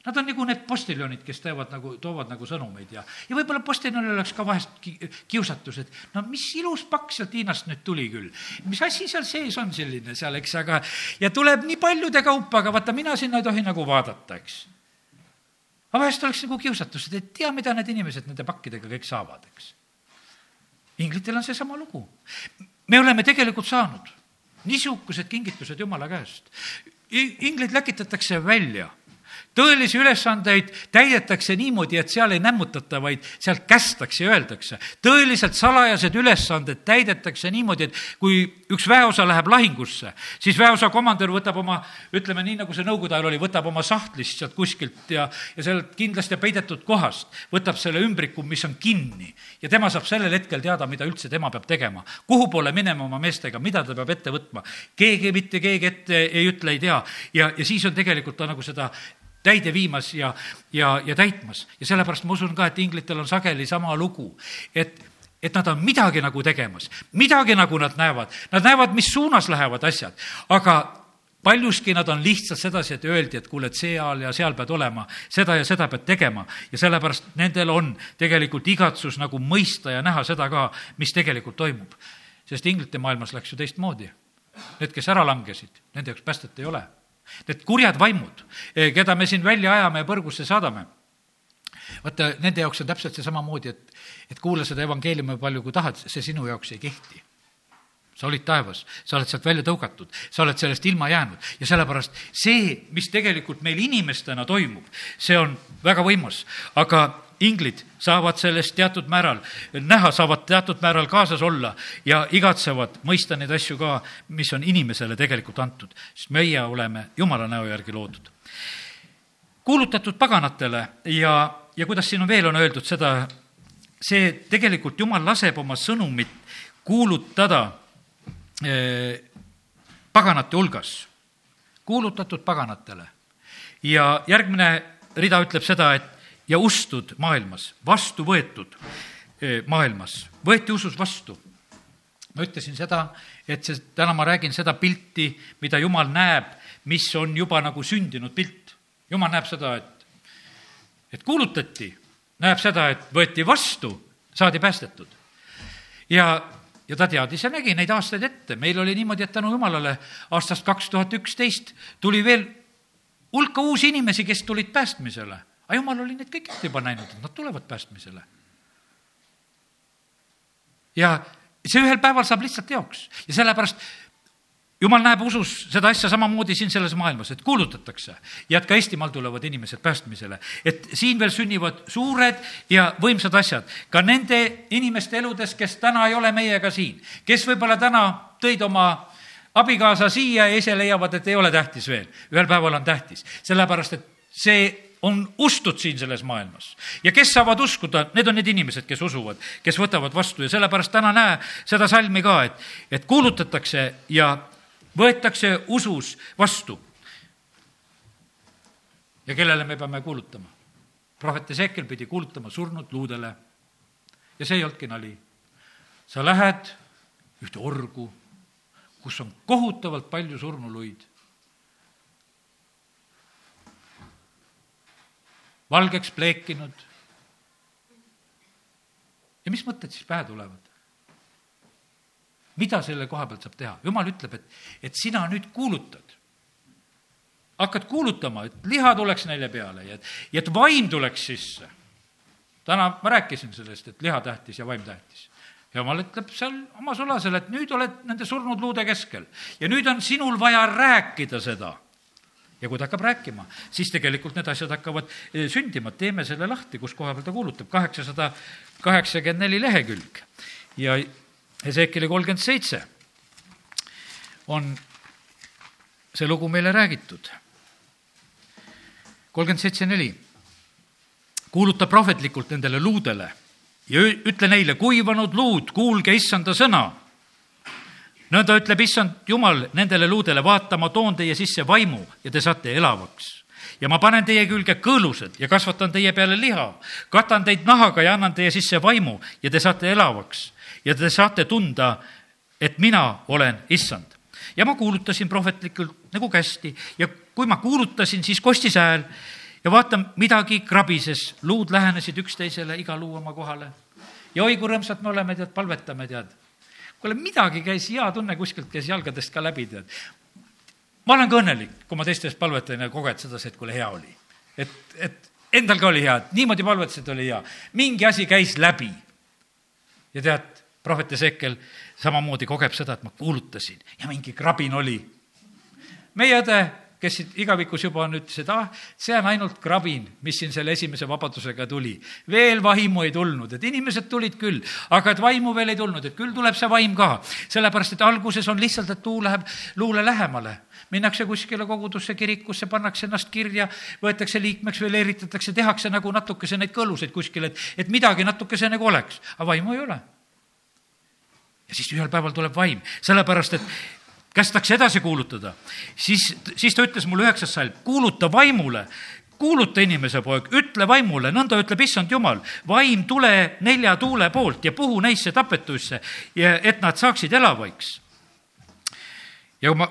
Nad on nagu need postiljonid, kes teevad nagu, toovad nagu sõnumeid ja, ja võib-olla postiljonil oleks ka vahest ki, kiusatus, et no mis ilus pakk sealt Hiinast nüüd tuli küll. mis asi seal sees on selline seal, eks, aga ja tuleb nii paljude kaupa, aga vaata, mina sinna ei tohi nagu vaadata, eks. aga vahest oleks nagu kiusatus, et tea, mida need inimesed nende pakkidega kõik saavad, eks. inglitel on seesama lugu. me oleme tegelikult saanud niisugused kingitused Jumala käest. inglid läkitatakse välja tõelisi ülesandeid täidetakse niimoodi, et seal ei nämmutata, vaid sealt kästakse ja öeldakse. tõeliselt salajased ülesanded täidetakse niimoodi, et kui üks väeosa läheb lahingusse, siis väeosa komandör võtab oma, ütleme nii, nagu see nõukogude ajal oli, võtab oma sahtlist sealt kuskilt ja, ja sealt kindlasti peidetud kohast, võtab selle ümbriku, mis on kinni. ja tema saab sellel hetkel teada, mida üldse tema peab tegema. kuhu poole minema oma meestega, mida ta peab ette võtma. keegi, mitte keegi ette ei ütle, ei tea. ja, ja siis on tegelikult ta nagu seda täide viimas ja, ja, ja täitmas. ja sellepärast ma usun ka, et inglitel on sageli sama lugu, et et nad on midagi nagu tegemas, midagi nagu nad näevad, nad näevad, mis suunas lähevad asjad, aga paljuski nad on lihtsalt sedasi, et öeldi, et kuule, et seal ja seal pead olema, seda ja seda pead tegema ja sellepärast nendel on tegelikult igatsus nagu mõista ja näha seda ka, mis tegelikult toimub. sest inglite maailmas läks ju teistmoodi. Need, kes ära langesid, nende jaoks päästet ei ole Need kurjad vaimud, eh, keda me siin välja ajame ja põrgusse saadame, vaata, nende jaoks on täpselt see samamoodi, et, et kuula seda evangeeliumi palju kui tahad, see sinu jaoks ei kehti. Sa olid taevas, sa oled sealt välja tõugatud, sa oled sellest ilma jäänud. Ja sellepärast see, mis tegelikult meil inimestena toimub, see on väga võimas, aga inglid saavad sellest teatud määral näha, saavad teatud määral kaasas olla ja igatsevad mõista neid asju ka, mis on inimesele tegelikult antud, sest meie oleme Jumala näo järgi loodud. kuulutatud paganatele ja, ja kuidas siin on veel, on öeldud seda, see tegelikult Jumal laseb oma sõnumit kuulutada eh, paganate hulgas, kuulutatud paganatele. ja järgmine rida ütleb seda, et ja ustud maailmas, vastu võetud eh, maailmas, võeti usus vastu. ma ütlesin seda, et see, täna ma räägin seda pilti, mida Jumal näeb, mis on juba nagu sündinud pilt. Jumal näeb seda, et, et kuulutati, näeb seda, et võeti vastu, saadi päästetud. ja, ja ta teadis ja nägi neid aastaid ette, meil oli niimoodi, et tänu Jumalale aastast kaks tuhat üksteist tuli veel hulka uusi inimesi, kes tulid päästmisele aga jumal oli neid kõik ette juba näinud, et nad tulevad päästmisele. ja see ühel päeval saab lihtsalt teoks ja sellepärast jumal näeb usus seda asja samamoodi siin selles maailmas, et kuulutatakse ja et ka Eestimaal tulevad inimesed päästmisele. et siin veel sünnivad suured ja võimsad asjad ka nende inimeste eludes, kes täna ei ole meiega siin, kes võib-olla täna tõid oma abikaasa siia ja ise leiavad, et ei ole tähtis veel. ühel päeval on tähtis, sellepärast et see on ustud siin selles maailmas. ja kes saavad uskuda, need on need inimesed, kes usuvad, kes võtavad vastu ja sellepärast täna näe seda salmi ka, et, et kuulutatakse ja võetakse usus vastu. ja kellele me peame kuulutama? prohvet Ezekiel pidi kuulutama surnud luudele. ja see ei olnudki nali. sa lähed ühte orgu, kus on kohutavalt palju surnuluid valgeks pleekinud. ja mis mõtted siis pähe tulevad? mida selle koha pealt saab teha? jumal ütleb, et, et sina nüüd kuulutad. hakkad kuulutama, et liha tuleks neile peale ja et, ja et vaim tuleks sisse. täna ma rääkisin sellest, et liha tähtis ja vaim tähtis jumal ütleb seal oma sulasele, et nüüd oled nende surnud luude keskel ja nüüd on sinul vaja rääkida seda ja kui ta hakkab rääkima, siis tegelikult need asjad hakkavad eh, sündima, teeme selle lahti, kus koha peal ta kuulutab, kaheksasada kaheksakümmend neli lehekülg ja Ezekili kolmkümmend seitse on see lugu meile räägitud. kolmkümmend seitse neli. kuuluta prohvetlikult nendele luudele ja ütle neile, kuivanud luud, kuulge issanda sõna nõnda ütleb issand Jumal nendele luudele, vaata, ma toon teie sisse vaimu ja te saate elavaks. ja ma panen teie külge kõõlused ja kasvatan teie peale liha, katan teid nahaga ja annan teie sisse vaimu ja te saate elavaks ja te saate tunda, et mina olen issand. ja ma kuulutasin prohvetlikult nagu kästi ja kui ma kuulutasin, siis kostis hääl ja vaata, midagi krabises, luud lähenesid üksteisele, iga luu oma kohale. ja oi, kui rõõmsad me oleme, tead, palvetame, tead kuule, midagi käis, hea tunne kuskilt käis jalgadest ka läbi, tead. ma olen ka õnnelik, kui ma teiste eest palvetan ja koged sedasi, et kuule, hea oli. et, et endal ka oli hea, et niimoodi palvetasid, oli hea. mingi asi käis läbi. ja tead, prohvet Ezekiel samamoodi kogeb seda, et ma kuulutasin ja mingi krabin oli. meie õde kes siit igavikus juba on, ütles, et ah, see on ainult krabin, mis siin selle esimese vabadusega tuli. veel vaimu ei tulnud, et inimesed tulid küll, aga et vaimu veel ei tulnud, et küll tuleb see vaim ka. sellepärast, et alguses on lihtsalt, et tuu läheb luule lähemale minnakse kuskile kogudusse, kirikusse, pannakse ennast kirja, võetakse liikmeks või leeritatakse, tehakse nagu natukese neid kõluseid kuskil, et, et midagi natukese nagu oleks, aga vaimu ei ole. ja siis ühel päeval tuleb vaim, sellepärast et kästakse edasi kuulutada, siis, siis ta ütles mulle üheksas salm, kuuluta vaimule, kuuluta inimese poeg, ütle vaimule, nõnda ütleb issand jumal, vaim tule nelja tuule poolt ja puhu neisse tapetuisse ja et nad saaksid elavaiks. ja kui ma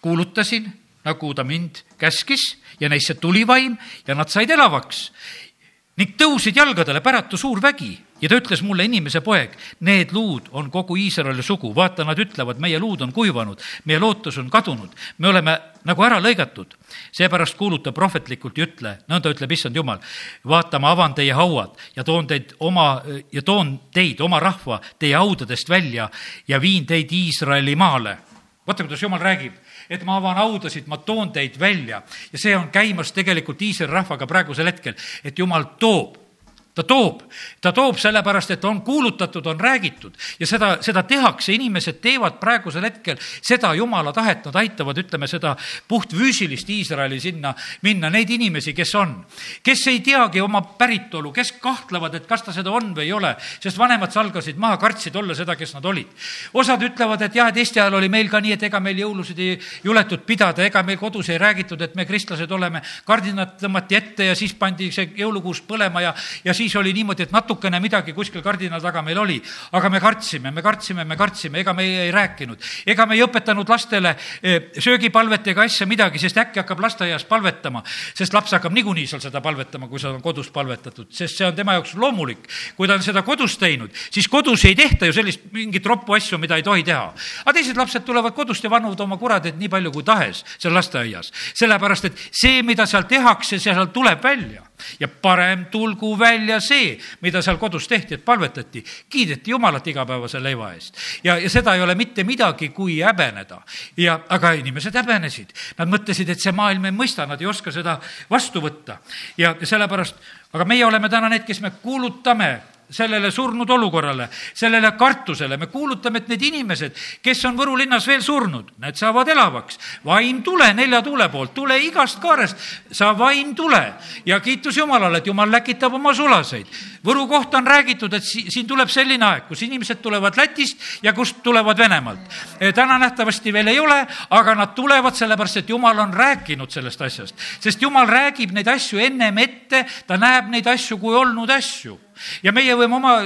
kuulutasin, nagu ta mind käskis ja neisse tuli vaim ja nad said elavaks ning tõusid jalgadele päratu suur vägi ja ta ütles mulle, inimese poeg, need luud on kogu Iisraeli sugu, vaata, nad ütlevad, meie luud on kuivanud, meie lootus on kadunud, me oleme nagu ära lõigatud. seepärast kuuluta prohvetlikult ja ütle, nõnda ütleb issand jumal, vaata, ma avan teie hauad ja toon teid oma ja toon teid, oma rahva, teie haudadest välja ja viin teid Iisraeli maale. vaata, kuidas jumal räägib et ma avan haudasid, ma toon teid välja. Ja see on käimas tegelikult Iisraeli rahvaga praegusel hetkel, et jumal toob ta toob, ta toob sellepärast, et on kuulutatud, on räägitud. Ja seda, seda tehakse, inimesed teevad praegusel hetkel seda jumala tahet, nad aitavad, ütleme seda puhtfüüsilist Iisraeli sinna minna, neid inimesi, kes on, kes ei teagi oma päritolu, kes kahtlevad, et kas ta seda on või ei ole, sest vanemad salgasid maha, kartsid olla seda, kes nad olid. osad ütlevad, et jah, et Eesti ajal oli meil ka nii, et ega meil jõulusid ei juletud pidada, ega meil kodus ei räägitud, et me kristlased oleme, kardinad tõmmati ette ja siis pandi see jõulukuus põlema ja, ja siis siis oli niimoodi, et natukene midagi kuskil kardina taga meil oli, aga me kartsime, me kartsime, me kartsime, ega me ei rääkinud. ega me ei õpetanud lastele eh, söögipalvet ega asja midagi, sest äkki hakkab lasteaias palvetama, sest laps hakkab niikuinii seal seda palvetama, kui seda on kodus palvetatud, sest see on tema jaoks loomulik. kui ta on seda kodus teinud, siis kodus ei tehta ju sellist mingit roppu asju, mida ei tohi teha. aga teised lapsed tulevad kodust ja vannuvad oma kuradid nii palju kui tahes seal lasteaias, sellepärast et see, mida seal tehakse, seal tuleb välja ja parem tulgu välja see, mida seal kodus tehti, et palvetati, kiideti Jumalat igapäevase leiva eest. ja, ja seda ei ole mitte midagi, kui häbeneda. ja, aga inimesed häbenesid, nad mõtlesid, et see maailm ei mõista, nad ei oska seda vastu võtta. ja sellepärast, aga meie oleme täna need, kes me kuulutame sellele surnud olukorrale, sellele kartusele, me kuulutame, et need inimesed, kes on Võru linnas veel surnud, need saavad elavaks. vaim tule nelja tuule poolt, tule igast kaarest, sa vaim tule ja kiitus Jumalale, et Jumal läkitab oma sulaseid. Võru kohta on räägitud, et si siin tuleb selline aeg, kus inimesed tulevad Lätist ja kust tulevad Venemaalt. täna nähtavasti veel ei ole, aga nad tulevad sellepärast, et Jumal on rääkinud sellest asjast, sest Jumal räägib neid asju ennem ette, ta näeb neid asju kui olnud asju ja meie võime oma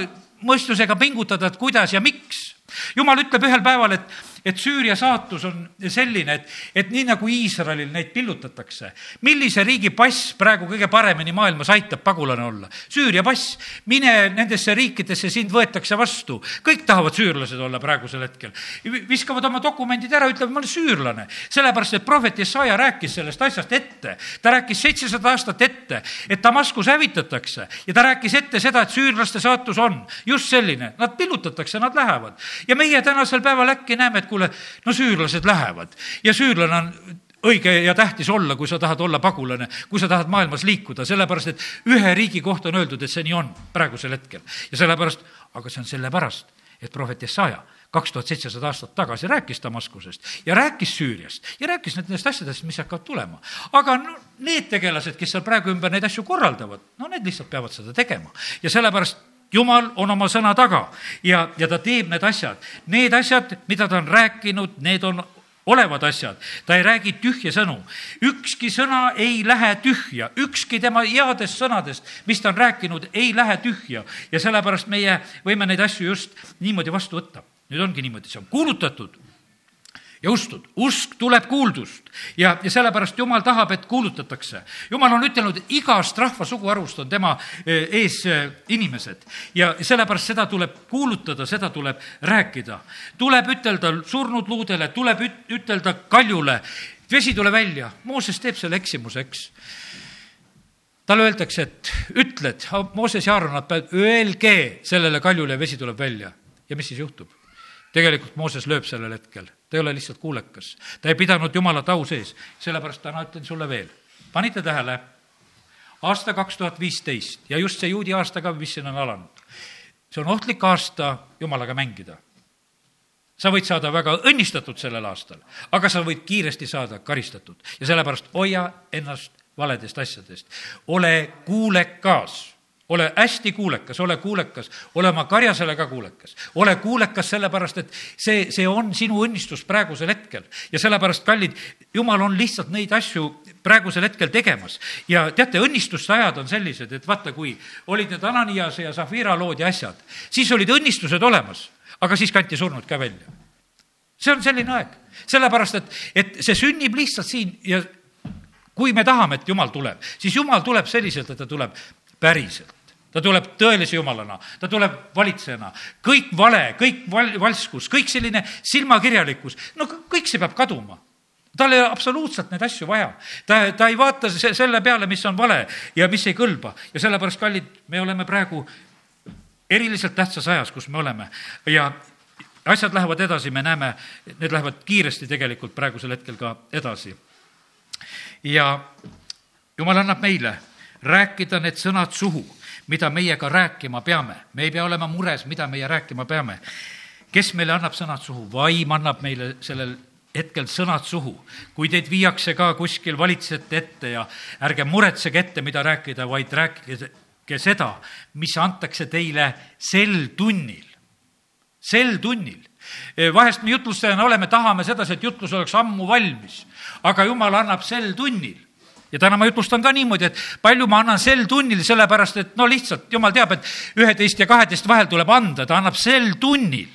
mõistusega pingutada, et kuidas ja miks. jumal ütleb ühel päeval, et et Süüria saatus on selline, et, et nii nagu Iisraelil neid pillutatakse, millise riigi pass praegu kõige paremini maailmas aitab pagulane olla? Süüria pass. mine nendesse riikidesse, sind võetakse vastu. kõik tahavad süürlased olla praegusel hetkel. viskavad oma dokumendid ära, ütlevad, ma olen süürlane. sellepärast, et prohvet Jesaja rääkis sellest asjast ette. ta rääkis seitsesada aastat ette, et Damaskus hävitatakse ja ta rääkis ette seda, et süürlaste saatus on just selline, nad pillutatakse, nad lähevad. ja meie tänasel päeval äkki näeme, et kuule, no süürlased lähevad ja süürlane on õige ja tähtis olla, kui sa tahad olla pagulane, kui sa tahad maailmas liikuda, sellepärast et ühe riigi kohta on öeldud, et see nii on praegusel hetkel. ja sellepärast, aga see on sellepärast, et prohvet Jesaja kaks tuhat seitsesada aastat tagasi rääkis Damaskusest ja rääkis Süüriast ja rääkis nendest asjadest, mis hakkavad tulema. aga no need tegelased, kes seal praegu ümber neid asju korraldavad, no need lihtsalt peavad seda tegema ja sellepärast jumal on oma sõna taga ja, ja ta teeb need asjad. Need asjad, mida ta on rääkinud, need on olevad asjad, ta ei räägi tühje sõnu. ükski sõna ei lähe tühja, ükski tema headest sõnadest, mis ta on rääkinud, ei lähe tühja ja sellepärast meie võime neid asju just niimoodi vastu võtta. nüüd ongi niimoodi, see on kuulutatud ja ustud, usk tuleb kuuldust ja, ja sellepärast Jumal tahab, et kuulutatakse. Jumal on ütelnud, igast rahva suguharust on tema eh, ees eh, inimesed ja sellepärast seda tuleb kuulutada, seda tuleb rääkida. tuleb ütelda surnud luudele, tuleb ütelda kaljule, vesi tule välja, Mooses teeb selle eksimuse, eks talle öeldakse, et ütled, Mooses ja Aaron, nad öelge sellele kaljule ja vesi tuleb välja. ja mis siis juhtub? tegelikult Mooses lööb sellel hetkel, ta ei ole lihtsalt kuulekas. ta ei pidanud Jumalat au sees, sellepärast täna ütlen sulle veel, panite tähele, aasta kaks tuhat viisteist. Ja just see juudi aasta ka, mis siin on alanud, see on ohtlik aasta Jumalaga mängida. sa võid saada väga õnnistatud sellel aastal, aga sa võid kiiresti saada karistatud. Ja sellepärast hoia ennast valedest asjadest, ole kuulekas ole hästi kuulekas, ole kuulekas, ole oma karjasele ka kuulekas. ole kuulekas sellepärast, et see, see on sinu õnnistus praegusel hetkel. ja sellepärast, kallid, jumal on lihtsalt neid asju praegusel hetkel tegemas. ja teate, õnnistuste ajad on sellised, et vaata, kui olid need Ananiase ja Zafira lood ja asjad, siis olid õnnistused olemas, aga siis kanti surnud ka välja. see on selline aeg, sellepärast et, et see sünnib lihtsalt siin ja kui me tahame, et Jumal tuleb, siis Jumal tuleb selliselt, et ta tuleb päriselt ta tuleb tõelise jumalana, ta tuleb valitsejana. kõik vale, kõik val-, valskus, kõik selline silmakirjalikkus, no kõik see peab kaduma tal ei ole absoluutselt neid asju vaja. ta, ta ei vaata se-, selle peale, mis on vale ja mis ei kõlba ja sellepärast, kallid, me oleme praegu eriliselt tähtsas ajas, kus me oleme ja asjad lähevad edasi, me näeme, need lähevad kiiresti tegelikult praegusel hetkel ka edasi. ja jumal annab meile rääkida need sõnad suhu mida meie ka rääkima peame. me ei pea olema mures, mida meie rääkima peame. kes meile annab sõnad suhu? vaim annab meile sellel hetkel sõnad suhu. kui teid viiakse ka kuskil valitsejate ette ja ärge muretsege ette, mida rääkida, vaid rääkige seda, mis antakse teile sel tunnil. sel tunnil vahest me jutlustajana oleme, tahame sedasi, et jutlus oleks ammu valmis, aga jumal annab sel tunnil ja täna ma jutlustan ka niimoodi, et palju ma annan sel tunnil, sellepärast et no lihtsalt jumal teab, et üheteist ja kaheteist vahel tuleb anda, ta annab sel tunnil.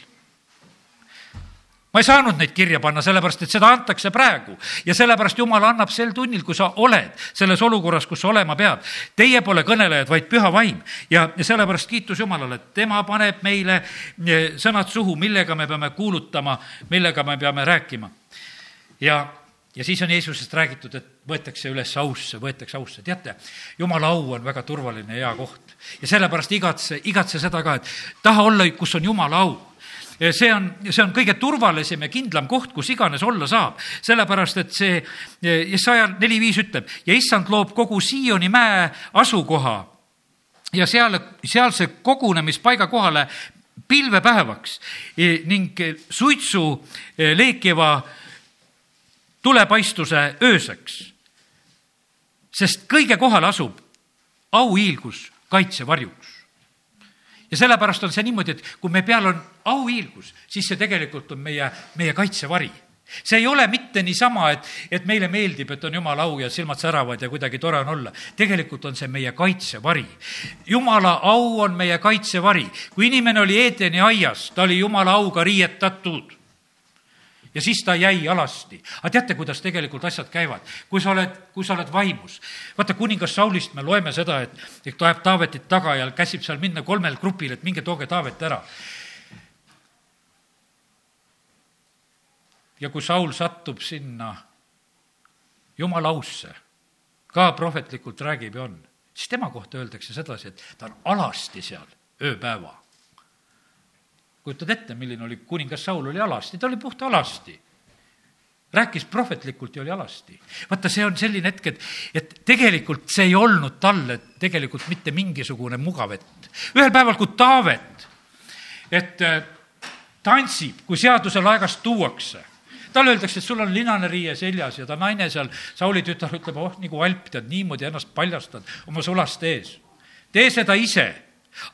ma ei saanud neid kirja panna, sellepärast et seda antakse praegu ja sellepärast Jumal annab sel tunnil, kui sa oled selles olukorras, kus sa olema pead. Teie pole kõnelejad, vaid püha vaim ja, ja sellepärast kiitus Jumalale, et tema paneb meile eh, sõnad suhu, millega me peame kuulutama, millega me peame rääkima. ja ja siis on Jeesusest räägitud, et võetakse üles ausse, võetakse ausse. teate, jumala au on väga turvaline hea koht. ja sellepärast igatse, igatse seda ka, et taha olla, kus on jumala au ja see on, see on kõige turvalisem ja kindlam koht, kus iganes olla saab. sellepärast, et see Jesaja neli viis ütleb ja issand loob kogu Sioni mäe asukoha ja seal, sealse kogunemispaiga kohale pilvepäevaks ning suitsu leekiva tulepaistuse ööseks. sest kõige kohal asub auhiilgus kaitsevarjuks. ja sellepärast on see niimoodi, et kui me peal on auhiilgus, siis see tegelikult on meie, meie kaitsevari see ei ole mitte niisama, et, et meile meeldib, et on jumala au ja silmad säravad ja kuidagi tore on olla. tegelikult on see meie kaitsevari. jumala au on meie kaitsevari. kui inimene oli Eedeni aias, ta oli jumala auga riietatud ja siis ta jäi alasti. aga teate, kuidas tegelikult asjad käivad? kui sa oled, kui sa oled vaimus. vaata, kuningas Saulist me loeme seda, et, et ta ajab Taavetit taga ja käsib seal minna kolmel grupil, et minge tooge Taavet ära ja kui Saul satub sinna jumala ausse, ka prohvetlikult räägib ja on, siis tema kohta öeldakse sedasi, et ta on alasti seal ööpäeva. Kujutad ette, milline oli kuningas Saul, oli alasti, ta oli puht alasti rääkis prohvetlikult ja oli alasti. vaata, see on selline hetk, et, et tegelikult see ei olnud talle tegelikult mitte mingisugune mugav hetk. ühel päeval, kui Taavet, et äh, tantsib, kui seaduse laegast tuuakse talle öeldakse, et sul on linane riie seljas ja ta naine seal, Sauli tütar ütleb, oh nagu alp, tead niimoodi ennast paljastad oma sulaste ees. tee seda ise.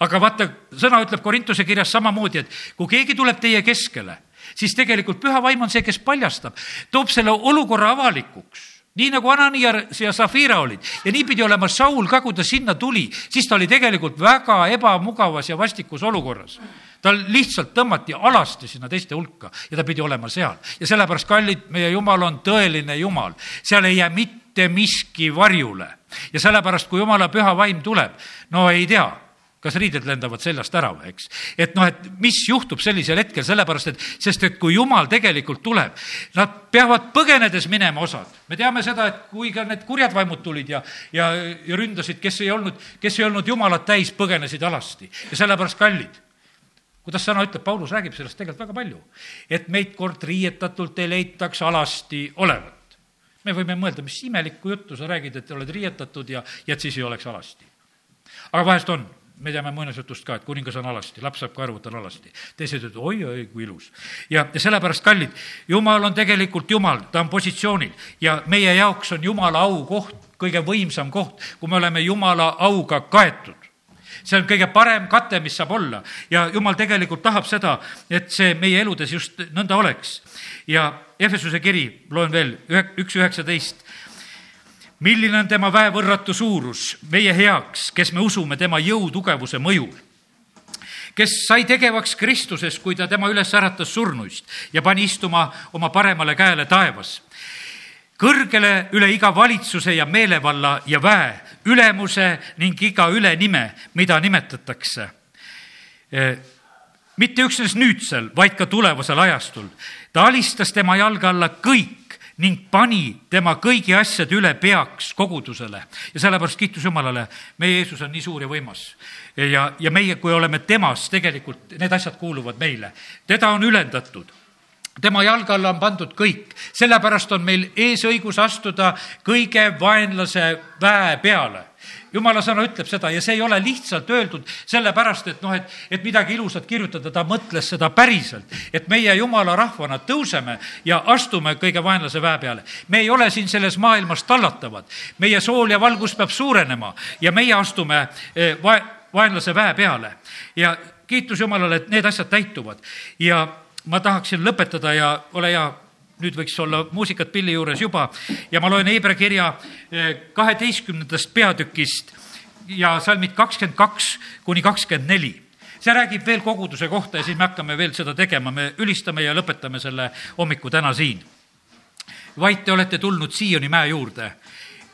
Aga vaata, sõna ütleb Korintuse kirjas samamoodi, et kui keegi tuleb teie keskele, siis tegelikult püha vaim on see, kes paljastab, toob selle olukorra avalikuks. Nii nagu Ananias ja Zafira olid. Ja nii pidi olema Saul ka, kui ta sinna tuli, siis ta oli tegelikult väga ebamugavas ja vastikus olukorras. Tal lihtsalt tõmmati alasti sinna teiste hulka ja ta pidi olema seal. ja sellepärast, kallid, meie Jumal on tõeline Jumal, seal ei jää mitte miski varjule. ja sellepärast, kui Jumala püha vaim tuleb, no ei tea kas riided lendavad seljast ära või, eks. et noh, et mis juhtub sellisel hetkel, sellepärast et, sest et kui jumal tegelikult tuleb, nad peavad põgenedes minema osad. me teame seda, et kui ka need kurjad vaimud tulid ja, ja, ja ründasid, kes ei olnud, kes ei olnud jumalat täis, põgenesid alasti ja sellepärast kallid kuidas sõna ütleb, Paulus räägib sellest tegelikult väga palju. et meid kord riietatult ei leitaks alasti olevat. me võime mõelda, mis imelikku juttu sa räägid, et oled riietatud ja, ja et siis ei oleks alasti. aga vahest on, me teame muinasjutust ka, et kuningas on alasti, laps saab kaeru, ta on alasti. teised ütlevad, oi-oi, kui ilus. ja, sellepärast, kallid, jumal on tegelikult jumal, ta on positsioonil ja meie jaoks on jumala au koht, kõige võimsam koht, kui me oleme jumala auga kaetud see on kõige parem kate, mis saab olla ja jumal tegelikult tahab seda, et see meie eludes just nõnda oleks. ja Efesuse kiri, loen veel, ühe, üks üheksateist milline on tema väevõrratu suurus meie heaks, kes me usume tema jõutugevuse mõjul kes sai tegevaks Kristuses, kui ta tema üles äratas surnuist ja pani istuma oma paremale käele taevas. kõrgele üle iga valitsuse ja meelevalla ja väe ülemuse ning iga ülenime, mida nimetatakse. Mitte üksnes nüüdsel, vaid ka tulevasel ajastul. ta alistas tema jalge alla kõik ning pani tema kõigi asjade üle peaks kogudusele. ja sellepärast kiitus Jumalale, meie Jeesus on nii suur ja võimas. ja, ja meie, kui oleme temas, tegelikult need asjad kuuluvad meile. teda on ülendatud tema jalge alla on pandud kõik, sellepärast on meil eesõigus astuda kõige vaenlase väe peale. Jumala sõna ütleb seda ja see ei ole lihtsalt öeldud sellepärast, et noh, et, et midagi ilusat kirjutada, ta mõtles seda päriselt. et meie jumala rahvana tõuseme ja astume kõige vaenlase väe peale. me ei ole siin selles maailmas tallatavad, meie sool ja valgus peab suurenema ja meie astume eh, vae-, vaenlase väe peale. Ja kiitus Jumalale, et need asjad täituvad. Ja ma tahaksin lõpetada ja ole hea, nüüd võiks olla muusikat pilli juures juba. Ja ma loen Hebra kirja eh, kaheteistkümnendast peatükist ja salmid kakskümmend kaks kuni kakskümmend neli. See räägib veel koguduse kohta ja siis me hakkame veel seda tegema, me ülistame ja lõpetame selle hommiku täna siin. vaid te olete tulnud Sioni mäe juurde,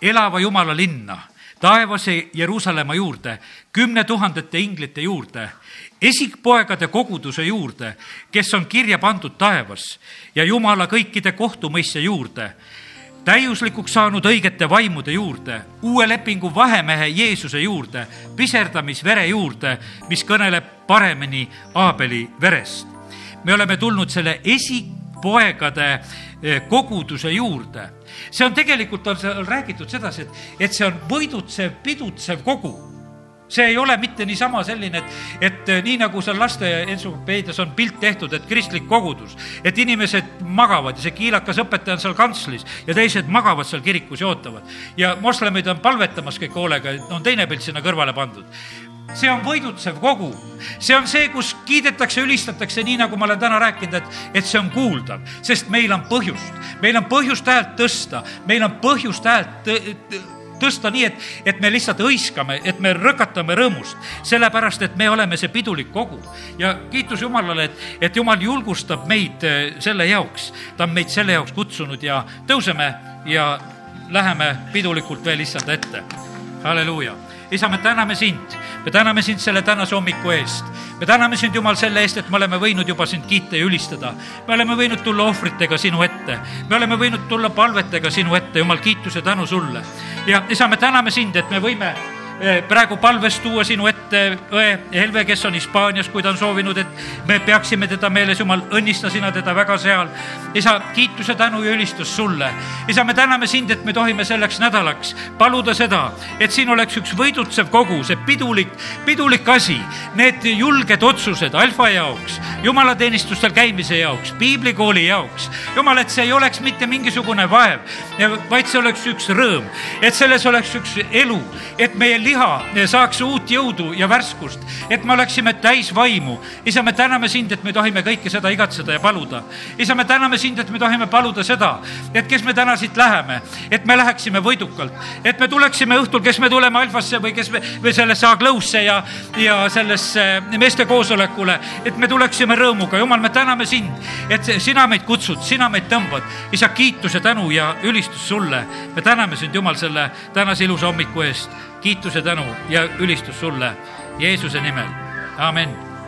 elava Jumala linna, taevase Jeruusalemma juurde, kümne tuhandete inglite juurde esikpoegade koguduse juurde, kes on kirja pandud taevas ja Jumala kõikide kohtumõistja juurde, täiuslikuks saanud õigete vaimude juurde, uue lepingu vahemehe Jeesuse juurde, piserdamisvere juurde, mis kõneleb paremini Aabeli verest. me oleme tulnud selle esikpoegade eh, koguduse juurde. See on tegelikult, on seal räägitud sedasi, et, et see on võidutsev, pidutsev kogu see ei ole mitte niisama selline, et, et eh, nii nagu seal laste entsüklopeedias on pilt tehtud, et kristlik kogudus, et inimesed magavad ja see kiilakas õpetaja on seal kantslis ja teised magavad seal kirikus ja ootavad. ja moslemid on palvetamas kõik hoolega, on teine pilt sinna kõrvale pandud see on võidutsev kogu, see on see, kus kiidetakse, ülistatakse, nii nagu ma olen täna rääkinud, et, et see on kuuldav, sest meil on põhjust, meil on põhjust häält tõsta, meil on põhjust häält tõsta nii, et, et me lihtsalt hõiskame, et me rõkatame rõõmust, sellepärast et me oleme see pidulik kogu. ja kiitus Jumalale, et, et Jumal julgustab meid äh, selle jaoks, ta on meid selle jaoks kutsunud ja tõuseme ja läheme pidulikult veel issanda ette. halleluuja isa, me täname sind, me täname sind selle tänase hommiku eest. me täname sind, Jumal, selle eest, et me oleme võinud juba sind kiita ja ülistada. me oleme võinud tulla ohvritega sinu ette, me oleme võinud tulla palvetega sinu ette, Jumal, kiituse tänu sulle. ja isa, me täname sind, et me võime praegu palves tuua sinu ette õe Helve, kes on Hispaanias, kui ta on soovinud, et me peaksime teda meeles, Jumal, õnnista sina teda väga seal. isa, kiituse, tänu ja ülistus sulle. isa, me täname sind, et me tohime selleks nädalaks paluda seda, et siin oleks üks võidutsev kogu, see pidulik, pidulik asi, need julged otsused alfa jaoks, jumalateenistustel käimise jaoks, piiblikooli jaoks. jumal, et see ei oleks mitte mingisugune vaev, vaid see oleks üks rõõm, et selles oleks üks elu, et meie liha saaks uut jõudu ja värskust, et me oleksime täis vaimu. isa, me täname sind, et me tohime kõike seda igatseda ja paluda. isa, me täname sind, et me tohime paluda seda, et kes me täna siit läheme, et me läheksime võidukalt, et me tuleksime õhtul, kes me tuleme Alfasse või kes me, või sellesse Aglõusse ja, ja sellesse meeste koosolekule, et me tuleksime rõõmuga. jumal, me täname sind, et sina meid kutsud, sina meid tõmbad. isa, kiituse, tänu ja ülistus sulle. me täname sind, Jumal, selle tänase ilusa hommiku eest kiituse, tänu ja ülistus sulle Jeesuse nimel, amin